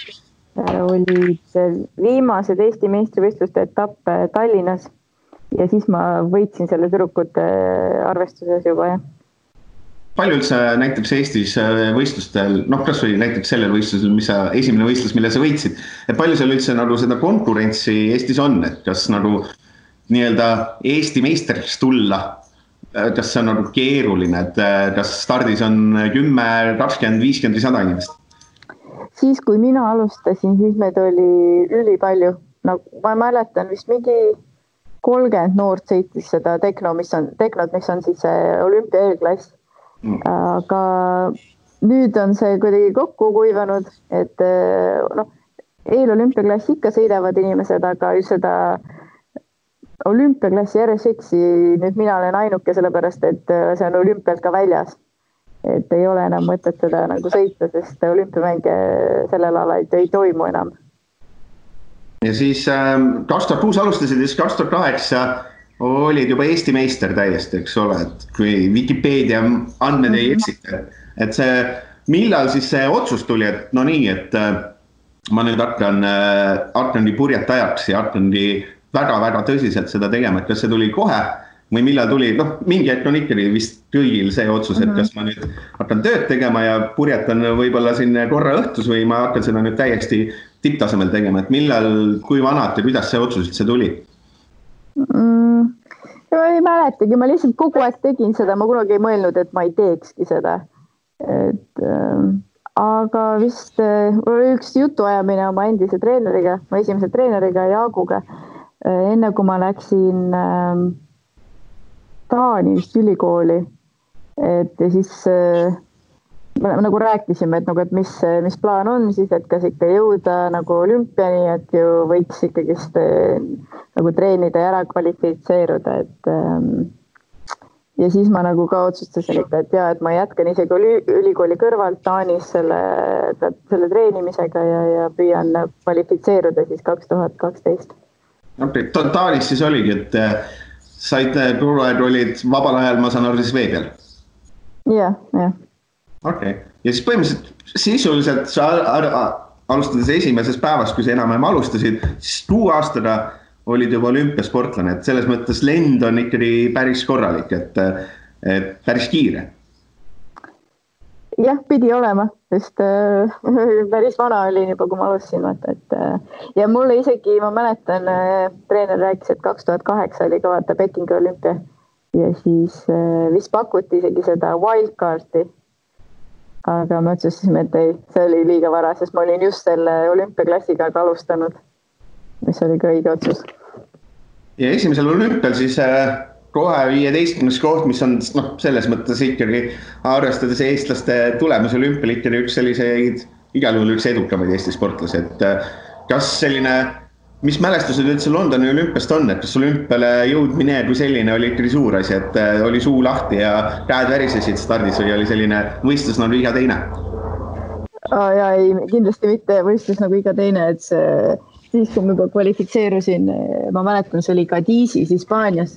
olid viimased Eesti meistrivõistluste etappe Tallinnas ja siis ma võitsin selle tüdrukute arvestuses juba, jah palju üldse näiteks Eestis äh, võistlustel, noh, kasvõi näiteks sellel võistlusel, mis sa, esimene võistlus, mille sa võitsid, et palju seal üldse nagu seda konkurentsi Eestis on, et kas nagu nii-öelda Eesti meistriks tulla Äh, kas see on nagu keeruline, et äh, kas stardis on kümme, kakskümmend, viiskümmend või sada inimest? siis, kui mina alustasin, siis meid oli ülipalju, no ma mäletan vist mingi kolmkümmend noort sõitis seda Tehno, mis on, Tehnot, mis on siis see olümpia eelklass. Aga nüüd on see kuidagi kokku kuivanud, et äh, noh, eelolümpiaklassi ikka sõidavad inimesed, aga just seda olümpiaklassi RSX-i nüüd mina olen ainuke, sellepärast et äh, see on olümpialt ka väljas. et ei ole enam mõtet seda nagu sõita, sest olümpiamänge sellel alal ei toimu enam. ja siis ähm, kaks tuhat kuus alustasid ja siis kaks tuhat kaheksa olid juba Eesti meister täiesti, eks ole, et kui Vikipeedia andmed ei mhm. eksita, et see, millal siis see otsus tuli, et no nii, et äh, ma nüüd hakkan äh,, hakkangi purjetajaks ja hakkangi väga-väga tõsiselt seda tegema, et kas see tuli kohe või millal tuli, noh, mingi hetk on ikkagi vist kõigil see otsus, et mhm. kas ma nüüd hakkan tööd tegema ja purjetan võib-olla siin korra õhtus või ma hakkan seda nüüd täiesti tipptasemel tegema, et millal, kui vanalt ja kuidas see otsus üldse tuli mm,? ma ei mäletagi, ma lihtsalt kogu aeg tegin seda, ma kunagi ei mõelnud, et ma ei teekski seda. et äh, aga vist äh, oli üks jutuajamine oma endise treeneriga, mu esimese treeneriga Jaaguga Äh, enne kui ma läksin ähm, Taani vist ülikooli, et ja siis äh, me nagu rääkisime, et nagu, et mis, mis plaan on siis, et kas ikka jõuda nagu olümpiani, et ju võiks ikkagist äh, nagu treenida ja ära kvalifitseeruda, et ähm, ja siis ma nagu ka otsustasin ikka, et ja, et ma jätkan isegi üli, ülikooli kõrvalt Taanis selle, selle treenimisega ja, ja püüan kvalifitseeruda siis kaks tuhat kaksteist okei okay., totaalis siis oligi, et äh, said aeg olid vabal ajal, ma saan aru, siis vee peal? jah, jah. Okei okay., ja siis põhimõtteliselt sisuliselt sa alustades esimesest päevast, kui sa enam-vähem alustasid, siis kuue aastaga olid juba olümpiasportlane, et selles mõttes lend on ikkagi päris korralik, et, et päris kiire jah, pidi olema, sest äh, päris vana olin juba, kui ma alustasin, vaata, et äh, ja mulle isegi, ma mäletan äh,, treener rääkis, et kaks tuhat kaheksa oli ka vaata Pekingi olümpia ja siis äh, vist pakuti isegi seda wildcard'i. Aga me otsustasime, et ei, see oli liiga vara, sest ma olin just selle olümpiaklassiga ka alustanud, mis oli ka õige otsus. ja esimesel olümpial siis äh kohe viieteistkümnes koht, mis on noh, selles mõttes ikkagi arvestades eestlaste tulemusi olümpial ikkagi üks selliseid, igal juhul üks edukamaid Eesti sportlasi, et äh, kas selline, mis mälestused üldse Londoni olümpiast on, et kas olümpiale jõudmine kui selline oli ikkagi suur asi, et äh, oli suu lahti ja käed värisesid stardis või oli selline võistlus nagu iga teine? Oh, ja ei, kindlasti mitte võistlus nagu iga teine, et see siis, kui ma juba kvalifitseerusin, ma mäletan, see oli Cadisis Hispaanias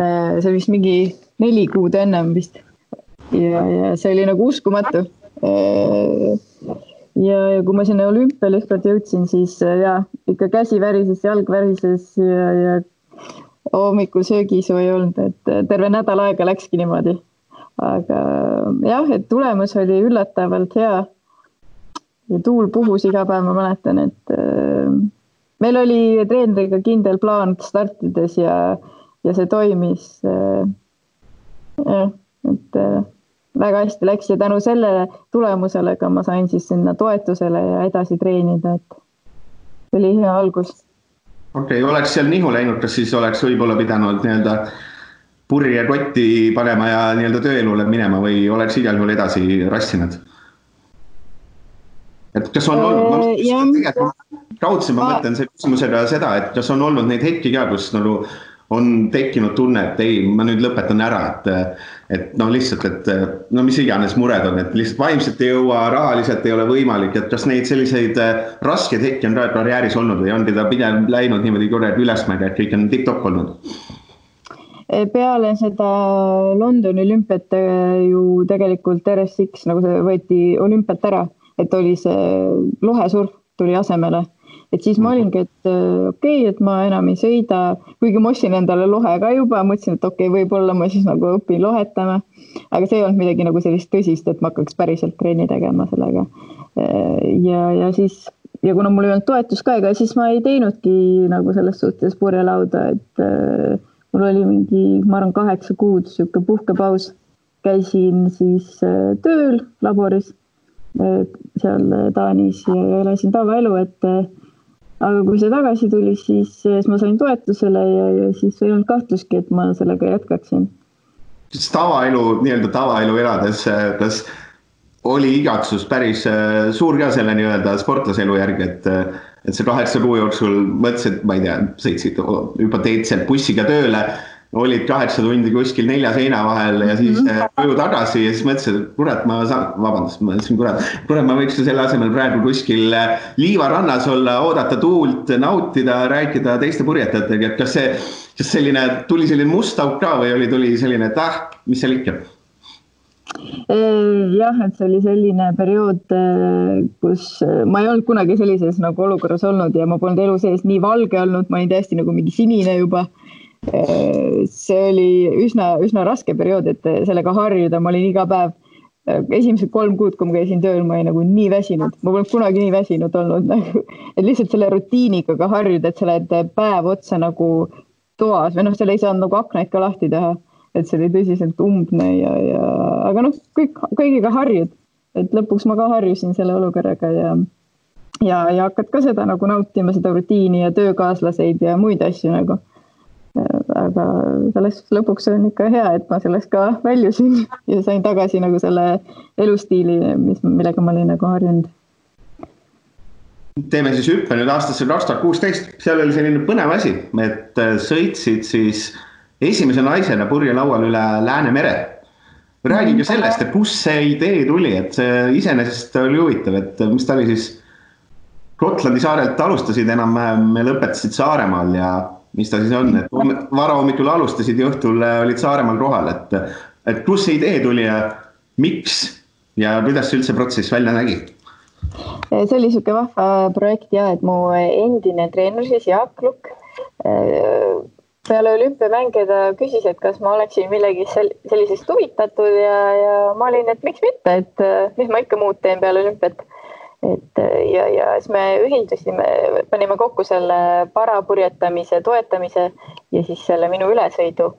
Äh, see vist mingi neli kuud ennem vist. ja, ja see oli nagu uskumatu. Äh, ja, ja kui ma sinna olümpiale ükskord jõudsin, siis äh, ja ikka käsi värises, jalg värises ja, ja hommikul söögisu ei olnud, et terve nädal aega läkski niimoodi. aga jah, et tulemus oli üllatavalt hea. ja tuul puhus iga päev, ma mäletan, et äh, meil oli treeneriga kindel plaan startides ja äh, ja see toimis äh,. jah, et äh, väga hästi läks ja tänu sellele tulemusele ka ma sain siis sinna toetusele ja edasi treenida, et oli hea algus. okei okay,, oleks seal nihu läinud, kas siis oleks võib-olla pidanud nii-öelda purje kotti panema ja nii-öelda tööelule minema või oleks igal juhul edasi rassinud? et kas on olnud, ma raudselt ma mõtlen selle küsimusega seda, et kas on olnud neid hetki ka, kus nagu on tekkinud tunne, et ei, ma nüüd lõpetan ära, et, et no lihtsalt, et no mis iganes mured on, et lihtsalt vaimselt ei jõua, rahaliselt ei ole võimalik, et kas neid selliseid äh, raskeid hetki on ka karjääris olnud või ongi ta pigem läinud niimoodi kuradi ülesmäge, et kõik on tipp-topp olnud? peale seda Londoni olümpiat äh, ju tegelikult RSX nagu see võeti olümpialt ära, et oli see lohesurf tuli asemele et siis ma olingi, et äh, okei okay,, et ma enam ei sõida, kuigi ma ostsin endale lohe ka juba, mõtlesin, et okei okay,, võib-olla ma siis nagu õpin lohetama. aga see ei olnud midagi nagu sellist tõsist, et ma hakkaks päriselt trenni tegema sellega. Äh, ja, ja siis ja kuna mul ei olnud toetust ka, ega siis ma ei teinudki nagu selles suhtes purjelauda, et äh, mul oli mingi, ma arvan, kaheksa kuud sihuke puhkepaus. käisin siis äh, tööl laboris äh, seal Taanis ja elasin tavaelu, et äh, aga kui see tagasi tuli, siis, siis ma sain toetusele ja, ja siis ei olnud kahtlustki, et ma sellega jätkaksin. kas tavaelu, nii-öelda tavaelu elades, kas oli igatsus päris äh, suur ka selle nii-öelda sportlaselu järgi, et, et see kaheksa kuu jooksul mõtlesid, ma ei tea, sõitsid hüpoteetiliselt bussiga tööle olid kaheksa tundi kuskil nelja seina vahel ja siis mm -hmm. koju tagasi ja siis mõtlesin, et kurat, ma saan, vabandust, ma mõtlesin, kurat, kurat, ma võiks ju selle asemel praegu kuskil äh, liivarannas olla, oodata tuult, nautida, rääkida teiste purjetajatega, et kas see, kas selline, tuli selline must auk ka või oli, tuli selline, et ah, mis seal ikka jah, et see oli selline periood, äh, kus ma ei olnud kunagi sellises nagu olukorras olnud ja ma polnud elu sees nii valge olnud, ma olin täiesti nagu mingi sinine juba see oli üsna, üsna raske periood, et sellega harjuda, ma olin iga päev, esimesed kolm kuud, kui ma käisin tööl, ma olin nagu nii väsinud, ma polnud kunagi nii väsinud olnud nagu, et lihtsalt selle rutiiniga ka harjuda, et sa oled päev otsa nagu toas või noh, seal ei saanud nagu aknaid ka lahti teha, et see oli tõsiselt umbne ja, ja aga noh, kõik, kõigiga harjud, et lõpuks ma ka harjusin selle olukorraga ja ja, ja hakkad ka seda nagu nautima, seda rutiini ja töökaaslaseid ja muid asju nagu aga selles lõpuks on ikka hea, et ma sellest ka väljusin ja sain tagasi nagu selle elustiili, mis, millega ma olin nagu harjunud. teeme siis hüppe nüüd aastasse kaks tuhat kuusteist, seal oli selline põnev asi, et äh, sõitsid siis esimese naisena purjelaual üle Läänemere. räägige sellest, et kust see idee tuli, et see iseenesest oli huvitav, et mis ta oli siis Gotlandi saarelt alustasid enam-vähem, lõpetasid Saaremaal ja mis ta siis on, et varahommikul alustasid ja õhtul äh, olid Saaremaal kohal, et, et kust see idee tuli ja miks ja kuidas see üldse protsess välja nägi? see oli niisugune vahva projekt ja et mu endine treener siis Jaak Lukk äh, peale olümpiamänge ta küsis, et kas ma oleksin millegi sellisest huvitatud ja, ja ma olin, et miks mitte, et äh, mis ma ikka muud teen peale olümpiat et ja, ja siis me ühildusime, panime kokku selle parapurjetamise toetamise ja siis selle minu ülesõidu.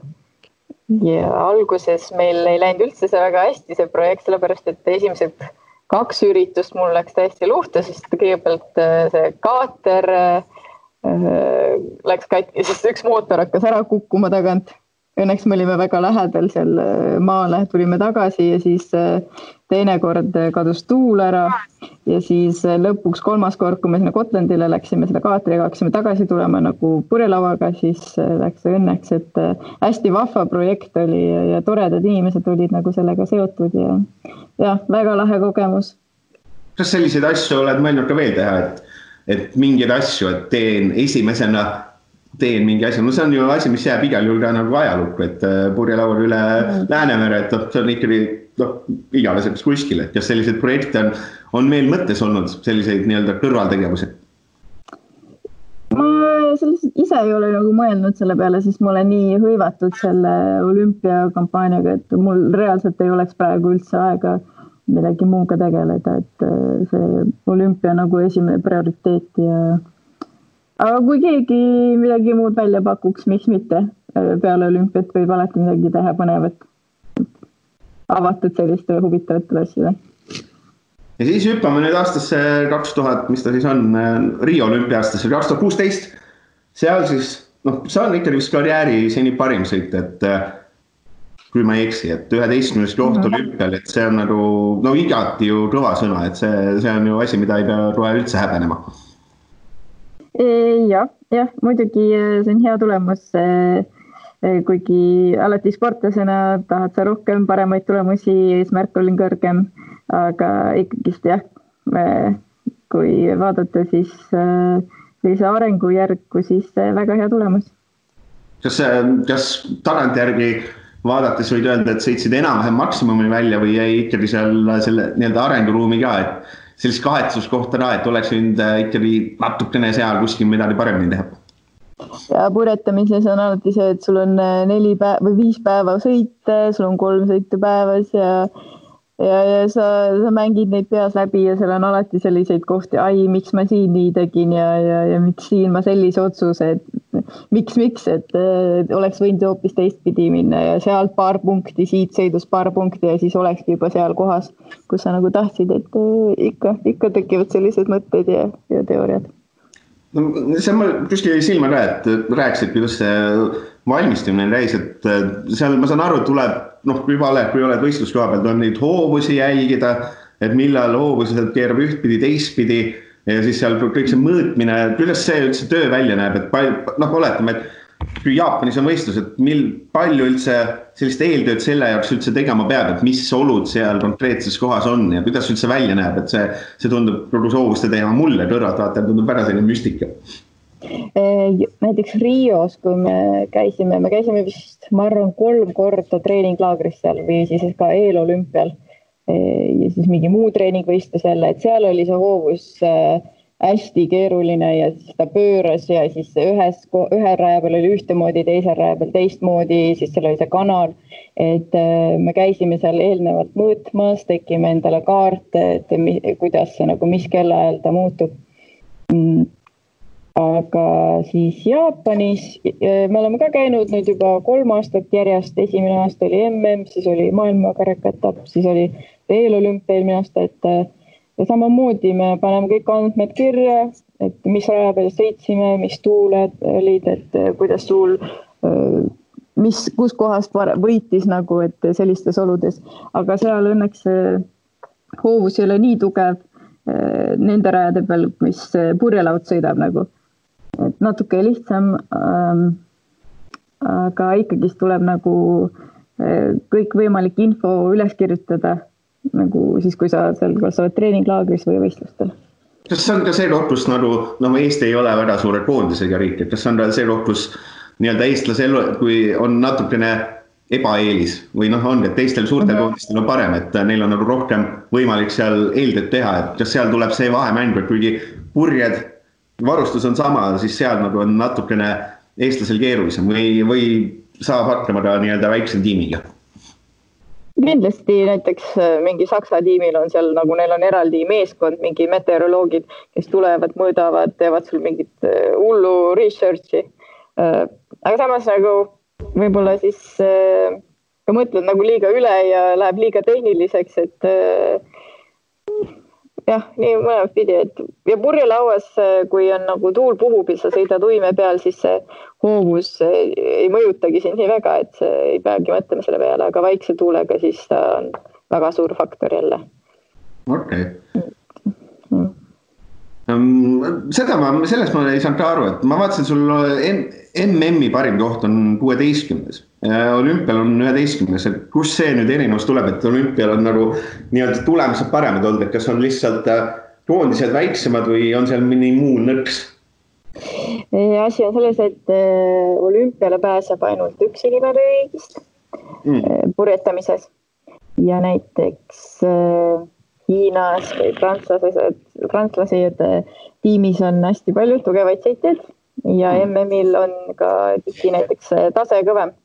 ja alguses meil ei läinud üldse see väga hästi, see projekt, sellepärast et esimesed kaks üritust mul läks täiesti luhta, sest kõigepealt äh, see kaater äh, läks katki, sest üks mootor hakkas ära kukkuma tagant õnneks me olime väga lähedal seal äh, maale, tulime tagasi ja siis äh, teinekord äh, kadus tuul ära ja siis lõpuks kolmas kord, kui me sinna Gotlandile läksime selle kaatriga, hakkasime tagasi tulema nagu purjelauaga, siis läks õnneks, et hästi vahva projekt oli ja, ja toredad inimesed olid nagu sellega seotud ja jah, väga lahe kogemus. kas selliseid asju oled mõelnud ka veel teha, et, et mingeid asju, et teen esimesena teen mingi asja, no see on ju asi, mis jääb igal juhul ka nagu ajalukku, et äh, purjelaual üle mm. Läänemere, et noh, see on ikkagi noh, igaveseks kuskil, et kas selliseid projekte on, on meil mõttes olnud, selliseid nii-öelda kõrvaltegevusi? ma selliselt ise ei ole nagu mõelnud selle peale, sest ma olen nii hõivatud selle olümpiakampaaniaga, et mul reaalselt ei oleks praegu üldse aega millegi muuga tegeleda, et äh, see olümpia nagu esimene prioriteet ja aga kui keegi midagi muud välja pakuks, miks mitte, peale olümpiat võib alati midagi teha põnevat. avatud sellistele huvitavatele asjadele. ja siis hüppame nüüd aastasse kaks tuhat, mis ta siis on, Riia olümpia-aastasse, kaks tuhat kuusteist. seal siis noh, see on ikkagi vist karjääri seni parim sõit, et kui ma ei eksi, et üheteistkümnes koht mm -hmm. olümpial, et see on nagu no igati ju kõva sõna, et see, see on ju asi, mida ei pea kohe üldse häbenema. Jah, jah, muidugi see on hea tulemus. kuigi alati sportlasena tahad sa rohkem paremaid tulemusi, eesmärk on kõrgem, aga ikkagist jah, kui vaadata, siis sellise arengujärku, siis väga hea tulemus. kas, kas tagantjärgi vaadates võid öelda, et sõitsid enam-vähem maksimumi välja või jäi ikkagi seal selle nii-öelda arenguruumi ka, et sellist kahetsuskohta ka, et oleks võinud äh, ikkagi natukene seal kuskil midagi paremini teha? ja puretamises on alati see, et sul on äh, neli päeva või viis päeva sõite, sul on kolm sõitu päevas ja ja, ja sa, sa mängid neid peas läbi ja seal on alati selliseid kohti, ai, miks ma siin nii tegin ja, ja, ja miks siin ma sellise otsuse, et miks, miks, et äh, oleks võinud hoopis teistpidi minna ja sealt paar punkti, siit sõidus paar punkti ja siis olekski juba seal kohas, kus sa nagu tahtsid, et äh, ikka, ikka tekivad sellised mõtted ja, ja teooriad no see ma kuskil silma ka, et rääkisid, kuidas see valmistumine käis, et seal ma saan aru, tuleb noh, juba oled, kui oled võistluskoha peal, tuleb neid hoovusi jälgida, et millal hoovused keerab ühtpidi, teistpidi ja siis seal kõik see mõõtmine, kuidas see üldse töö välja näeb, et palju, noh, oletame, et Jaapanis on võistlus, et mil, palju üldse sellist eeltööd selle jaoks üldse tegema peab, et mis olud seal konkreetses kohas on ja kuidas üldse välja näeb, et see, see tundub kogu soovuste teema mulle kõrvaltvaatajal tundub väga selline müstika. näiteks Rios, kui me käisime, me käisime vist, ma arvan, kolm korda treeninglaagris seal või siis ka eelolümpial. ja siis mingi muu treeningvõistlus jälle, et seal oli see hoovus äh, hästi keeruline ja siis ta pööras ja siis ühes, ühel raja peal oli ühtemoodi, teisel raja peal teistmoodi, siis seal oli see kanal. et äh, me käisime seal eelnevalt mõõtmas, tegime endale kaarte, et mi, kuidas see nagu, mis kellaajal ta muutub. Mm. aga siis Jaapanis äh, me oleme ka käinud nüüd juba kolm aastat järjest, esimene aasta oli mm, siis oli maailmakarikaetapp, siis oli eelolümpia eelmine aasta, et äh, ja samamoodi me paneme kõik andmed kirja, et mis raja peal sõitsime, mis tuuled olid, et eh, kuidas tuul, eh, mis, kuskohast võitis nagu, et sellistes oludes, aga seal õnneks hoovus ei ole nii tugev eh, nende rajade peal, mis purjelaud sõidab nagu. et natuke lihtsam ähm,. aga ikkagist tuleb nagu kõikvõimalik info üles kirjutada nagu siis, kui sa seal, kas sa oled treeninglaagris või võistlustel. kas see on ka see kus nagu, no Eesti ei ole väga suure koondisega riik, et kas on see koht, kus nii-öelda eestlasel, kui on natukene ebaeelis või noh, ongi, et teistel suurtel -hmm. koondistel on parem, et neil on nagu rohkem võimalik seal eeltööd teha, et kas seal tuleb see vahemäng, et kuigi purjed, varustus on sama, siis seal nagu on natukene eestlasel keerulisem või, või saab hakkama ka nii-öelda väikse tiimiga kindlasti näiteks äh, mingi Saksa tiimil on seal nagu neil on eraldi meeskond, mingi meteoroloogid, kes tulevad, mõõdavad, teevad sul mingit äh, hullu research'i. Äh, aga samas nagu võib-olla siis ka mõtled nagu liiga üle ja läheb liiga tehniliseks, et jah, nii mõlemat pidi, et ja purjelauas, kui on nagu tuul puhub ja sa sõidad uime peal, siis see hoovus ei mõjutagi sind nii väga, et ei peagi mõtlema selle peale, aga vaikse tuulega, siis ta on väga suur faktor jälle. okei okay. Um, seda ma, sellest ma ei saanud ka aru, et ma vaatasin, sul MM-i parim koht on kuueteistkümnes olümpial on üheteistkümnes, et kust see nüüd erinevus tuleb, et olümpial on nagu nii-öelda tulemused paremad olnud, et kas on lihtsalt äh, koondised väiksemad või on seal mõni muu nõks? asi on selles, et äh, olümpiale pääseb ainult üks inimene riigist mm. Äh, purjetamises ja näiteks Hiinas või prantslased, prantslased tiimis on hästi palju tugevaid sõitjaid ja MM-il on ka tihti näiteks tase kõvem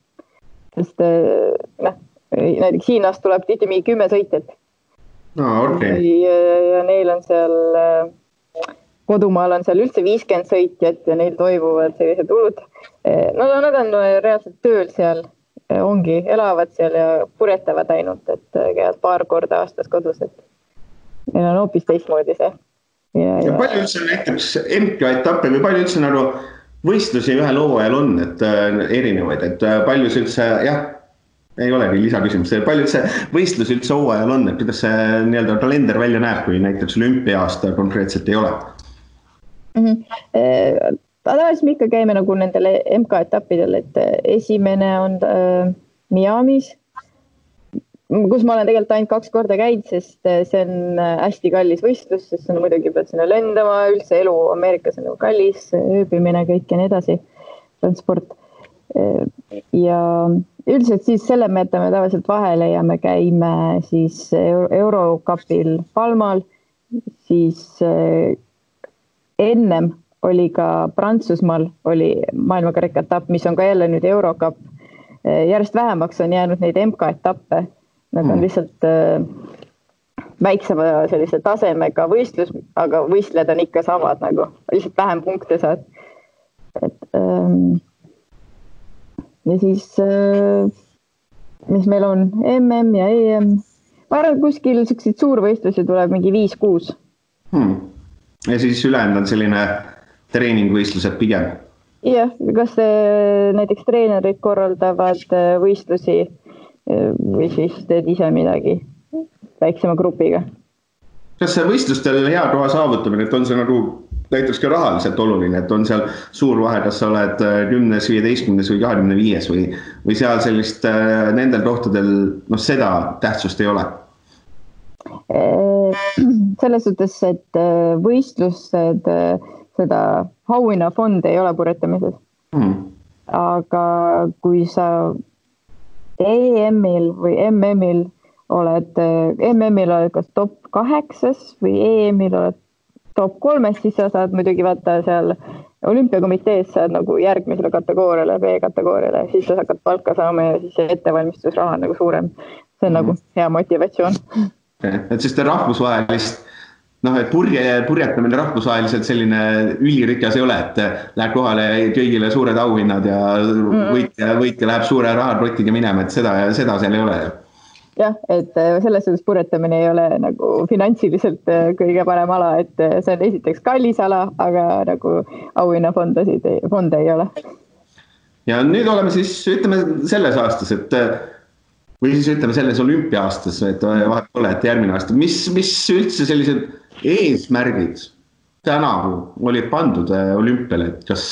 sest eh, noh, näiteks Hiinast tuleb tihti mingi kümme sõitjat no,. Okay. Ja, ja neil on seal, kodumaal on seal üldse viiskümmend sõitjat ja neil toimuvad sellised hullud no nad on reaalselt tööl seal, ongi, elavad seal ja purjetavad ainult, et käivad paar korda aastas kodus, et neil on hoopis teistmoodi see. ja, ja... ja palju üldse näiteks MK-etappe või palju üldse nagu võistlusi ühel hooajal on, et äh, erinevaid, et äh, palju see üldse jah ei olegi lisaküsimus, palju üldse võistlusi üldse hooajal on, et kuidas see nii-öelda kalender välja näeb, kui näiteks olümpia-aasta konkreetselt ei ole mm? -hmm. tavaliselt me ikka käime nagu nendel MK-etappidel, et esimene on äh, Miami's, kus ma olen tegelikult ainult kaks korda käinud, sest see on hästi kallis võistlus, sest no muidugi pead sinna lendama, üldse elu Ameerikas on nagu kallis, ööbimine, kõik ja nii edasi, transport. ja üldiselt siis selle me jätame tavaliselt vahele ja me käime siis Eurokapil Palmal, siis ennem oli ka Prantsusmaal oli maailmakarika etapp, mis on ka jälle nüüd Eurokapp. Eh, järjest vähemaks on jäänud neid MK-etappe, nad on mm. lihtsalt äh, väiksema sellise tasemega võistlus, aga võistlejad on ikka samad nagu, lihtsalt vähem punkte saad. et ähm, ja siis äh, mis meil on, mm ja EM. ma arvan, kuskil siukseid suurvõistlusi tuleb mingi viis-kuus hmm.. ja siis ülejäänud on selline treeningvõistlused pigem? jah, kas äh, näiteks treenerid korraldavad äh, võistlusi või siis teed ise midagi väiksema grupiga. kas see võistlustel hea koha saavutamine, et on see nagu näiteks ka rahaliselt oluline, et on seal suur vahe, kas sa oled äh, kümnes, viieteistkümnes või kahekümne viies või, või seal sellist äh, nendel kohtadel noh, seda tähtsust ei ole? Äh, selles suhtes, et võistlused, seda auhinnafondi ei ole purjetamises hmm.. aga kui sa EM-il või MM-il oled, MM-il oled kas top kaheksas või EM-il oled top kolmest, siis sa saad muidugi vaata seal olümpiakomitees saad nagu järgmisele kategooriale, B-kategooriale, siis sa hakkad palka saama ja siis ettevalmistusraha on nagu suurem. see on mm -hmm. nagu mhm. hea motivatsioon. et siis ta rahvusvahelist noh, et purje, purjetamine rahvusvaheliselt selline ülirikas ei ole, et läheb kohale kõigile suured auhinnad ja mm võitja, võitja läheb suure rahakotiga minema, et seda, seda seal ei ole ju jah, et äh, selles suhtes purjetamine ei ole nagu finantsiliselt äh, kõige parem ala, et see on esiteks kallis ala, aga nagu auhinnafondasid, fonde ei ole. ja nüüd oleme siis, ütleme selles aastas, et või siis ütleme selles olümpia-aastas, et vahet pole, et järgmine aasta, mis, mis üldse sellised eesmärgid tänavu olid pandud olümpiale, et kas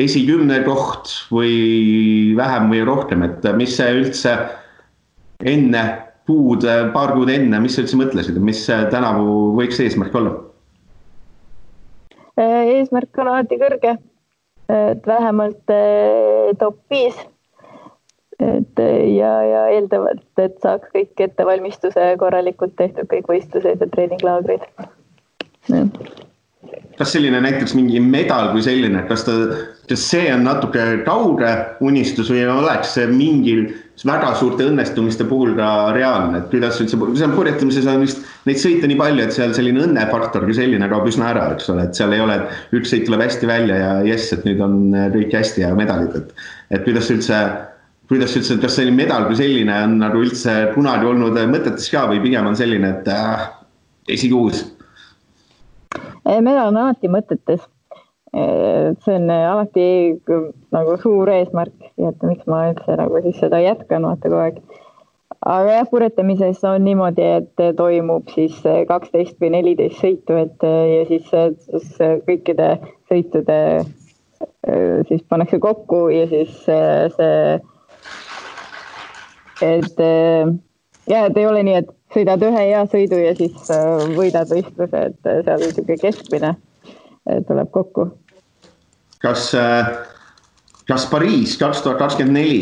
esikümne koht või vähem või rohkem, et mis see üldse enne kuud, paar kuud enne, mis sa üldse mõtlesid, mis tänavu võiks eesmärk olla? Äh, eesmärk on alati kõrge, et vähemalt äh, top viis. Et ja, ja eeldavalt, et saaks kõik ettevalmistuse korralikult tehtud, kõik võistlused ja treeninglaagrid. kas selline näiteks mingi medal kui selline, kas ta, kas see on natuke kauge unistus või oleks see mingil väga suurte õnnestumiste puhul ka reaalne, et kuidas üldse, seal purjetamises on vist neid sõite nii palju, et seal selline õnnefaktor kui selline kaob üsna ära, eks ole, et seal ei ole, et üks sõit tuleb hästi välja ja jess, et nüüd on kõik hästi ja medalid, et. et kuidas üldse, kuidas üldse, kas selline medal kui selline on nagu üldse kunagi olnud mõtetes ka või pigem on selline, et äh, esikuus? medal on alati mõtetes see on alati nagu suur eesmärk et miks ma üldse nagu siis seda jätkan vaata kogu aeg. aga jah, purjetamises on niimoodi, et toimub siis kaksteist või neliteist sõitu, et ja siis, siis kõikide sõitude siis pannakse kokku ja siis see, et ja et ei ole nii, et sõidad ühe hea sõidu ja siis võidad võistluse, et seal on niisugune keskmine tuleb kokku. Kas, äh, kas Pariis kaks tuhat kakskümmend neli,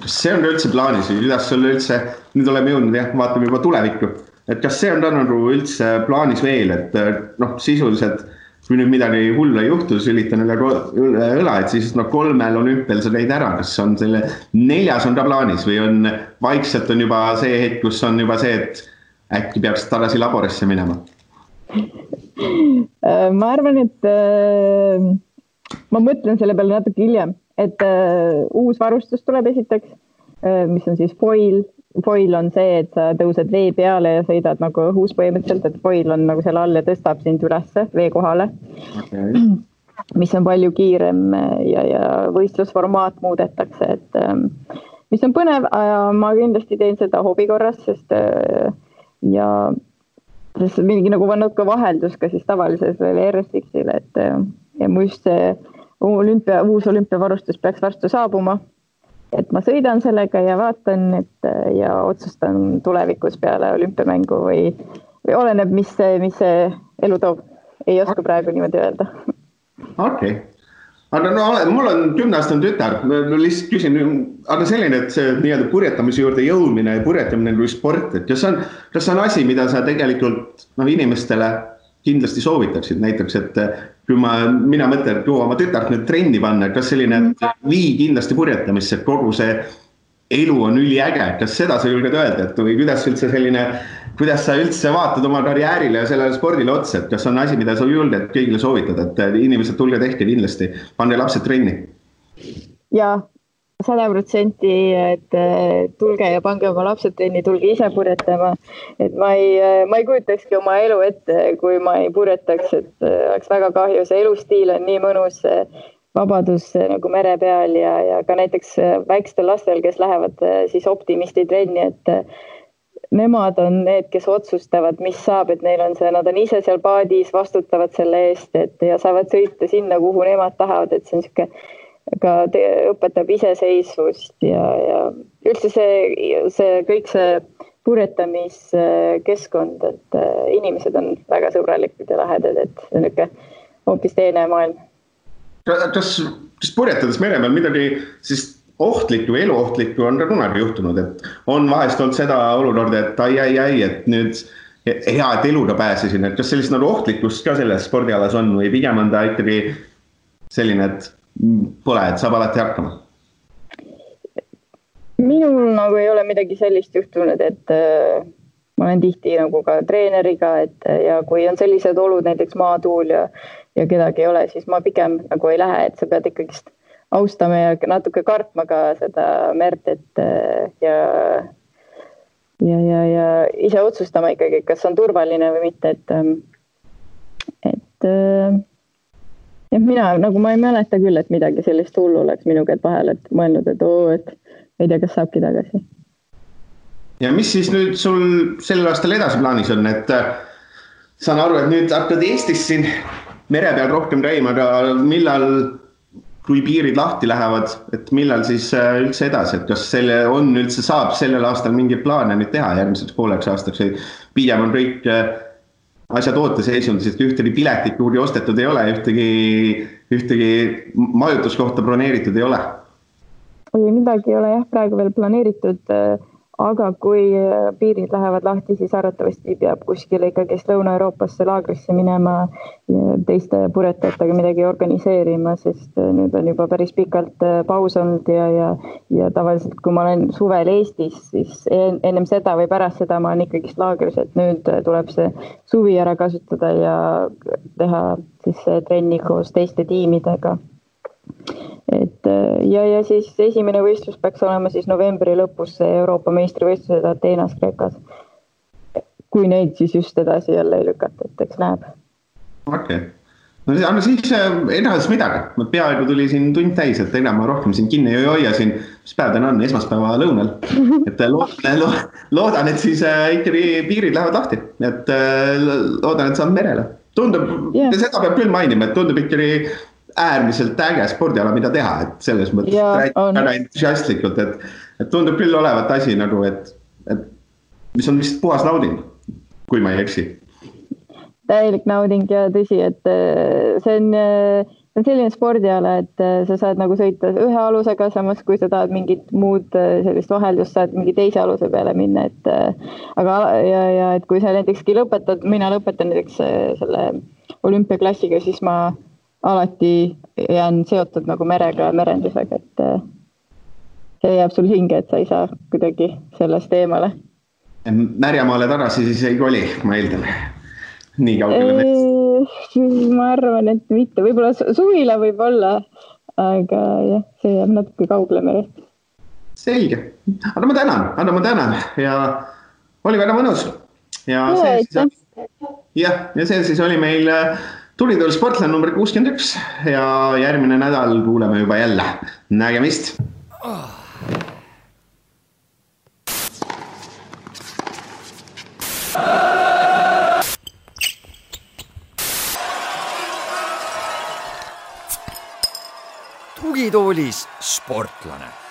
kas see on üldse plaanis või kuidas sul üldse, nüüd oleme jõudnud jah, vaatame juba tulevikku, et kas see on ka nagu üldse plaanis veel, et äh, noh, sisuliselt kui nüüd midagi hullu ei juhtu, sülitan üle õla, et siis noh, kolmel olümpial sa käid ära, kas on selle, neljas on ka plaanis või on vaikselt on juba see hetk, kus on juba see, et äkki peaks tagasi laborisse minema? Äh, ma arvan, et ma mõtlen selle peale natuke hiljem, et uh, uus varustus tuleb esiteks uh,, mis on siis foil. Foil on see, et sa tõused vee peale ja sõidad nagu õhus põhimõtteliselt, et foil on nagu seal all ja tõstab sind ülesse vee kohale okay. mis on palju kiirem ja, ja võistlusformaat muudetakse, et um, mis on põnev, ma kindlasti teen seda hobi korras, sest uh, ja sest mingi nagu natuke vaheldus ka siis tavalises RSX-ile, et ja mu just see olümpia, uus olümpiavarustus peaks varsti saabuma. Et ma sõidan sellega ja vaatan, et ja otsustan tulevikus peale olümpiamängu või, või oleneb, mis see, mis see elu toob. ei oska praegu niimoodi öelda. okei okay aga no mul on kümneaastane tütar, ma lihtsalt küsin, aga selline, et see nii-öelda purjetamise juurde jõudmine ja purjetamine kui sport, et kas see on, kas see on asi, mida sa tegelikult noh, inimestele kindlasti soovitaksid, näiteks, et kui ma, mina mõtlen, et tuua oma tütart nüüd trenni panna, kas selline, vii kindlasti purjetamisse, et kogu see elu on üliäge, kas seda sa julged öelda, et või kuidas üldse selline kuidas sa üldse vaatad oma karjäärile ja sellele spordile otsa, et kas on asi, mida sa julged kõigile soovitada, et inimesed, tulge tehke kindlasti, pange lapsed trenni. ja sada protsenti, et tulge ja pange oma lapsed trenni, tulge ise purjetama. et ma ei, ma ei kujutakski oma elu ette, kui ma ei purjetaks, et oleks väga kahju, see elustiil on nii mõnus vabadus nagu mere peal ja, ja ka näiteks väikstel lastel, kes lähevad siis optimisti trenni, et nemad on need, kes otsustavad, mis saab, et neil on see, nad on ise seal paadis, vastutavad selle eest, et ja saavad sõita sinna, kuhu nemad tahavad, et see on niisugune ka õpetab iseseisvust ja, ja üldse see, see kõik see purjetamiskeskkond, et äh, inimesed on väga sõbralikud ja lahedad, et see on niisugune hoopis teine maailm. kas, kas purjetades mere peal midagi siis ohtlikku, eluohtlikku on ka kunagi juhtunud, et on vahest olnud seda olukorda, et ai, ai, ai, et nüüd hea, et eluga pääsesin, et kas sellist nagu ohtlikkust ka selles spordialas on või pigem on ta ikkagi selline, et pole, et saab alati hakkama? minul nagu ei ole midagi sellist juhtunud, et äh, ma olen tihti nagu ka treeneriga, et ja kui on sellised olud, näiteks maatuul ja, ja kedagi ei ole, siis ma pigem nagu ei lähe, et sa pead ikkagist austama ja natuke kartma ka seda merd, et ja ja, ja, ja ise otsustama ikkagi, kas on turvaline või mitte, et, et jah, mina nagu ma ei mäleta küll, et midagi sellist hullu oleks minu käed vahel, et mõelnud, et oo, et ei tea, kas saabki tagasi. ja mis siis nüüd sul sel aastal edasi plaanis on, et saan aru, et nüüd hakkad Eestis siin mere peal rohkem käima, aga millal kui piirid lahti lähevad, et millal siis äh, üldse edasi, et kas selle on üldse, saab sellel aastal mingeid plaane nüüd teha järgmiseks pooleks aastaks või pigem on kõik äh, asjad ooteseisundis, et ühtegi piletit kuhugi ostetud ei ole, ühtegi, ühtegi majutuskohta broneeritud ei ole? ei, midagi ei ole jah, praegu veel planeeritud aga kui äh, piirid lähevad lahti, siis arvatavasti peab kuskile ikkagist Lõuna-Euroopasse laagrisse minema teiste purjetajatega midagi organiseerima, sest äh, nüüd on juba päris pikalt äh, paus olnud ja, ja, ja tavaliselt, kui ma olen suvel Eestis, siis ennem seda või pärast seda ma olen ikkagist laagris, et nüüd tuleb see suvi ära kasutada ja teha siis trenni koos teiste tiimidega et äh, ja, ja siis esimene võistlus peaks olema siis novembri lõpus Euroopa meistrivõistlused Ateenas Kreekas. kui neid siis just edasi jälle ei lükata, et eks näeb. okei okay., no aga siis äh, edasi midagi, peaaegu tuli siin tund täis, et ega ma rohkem siin kinni ei hoia siin, mis päev täna on, esmaspäeva lõunal. et äh, loodan, loodan, et siis ikkagi piirid lähevad lahti, et loodan, et saan merele. tundub yeah., seda peab küll mainima, et tundub ikkagi äärmiselt äge spordiala, mida teha, et selles mõttes räägin väga entusiastlikult, et, et tundub küll olevat asi nagu, et, et mis on vist puhas nauding, kui ma ei eksi. täielik nauding ja tõsi, et äh, see on, äh, see on selline spordiala, et äh, sa saad nagu sõita ühe alusega, samas kui sa tahad mingit muud sellist vaheldust, saad mingi teise aluse peale minna, et aga ja, ja et kui sa näitekski lõpetad, mina lõpetan näiteks selle olümpiaklassiga, siis ma alati jään seotud nagu merega ja merendusega, et äh, see jääb sul hinge, et sa ei saa kuidagi sellest eemale. Märjamaale tagasi siis ei koli, ma eeldan. nii kaugele ma arvan, et mitte, võib-olla suvila võib-olla, aga jah, see jääb natuke kaugele merest. selge, aga ma tänan, Anna, ma tänan ja oli väga mõnus. ja jah, ja see siis oli meil äh, tulitõul sportlane number kuuskümmend üks ja järgmine nädal kuuleme juba jälle. nägemist. tugitoolis sportlane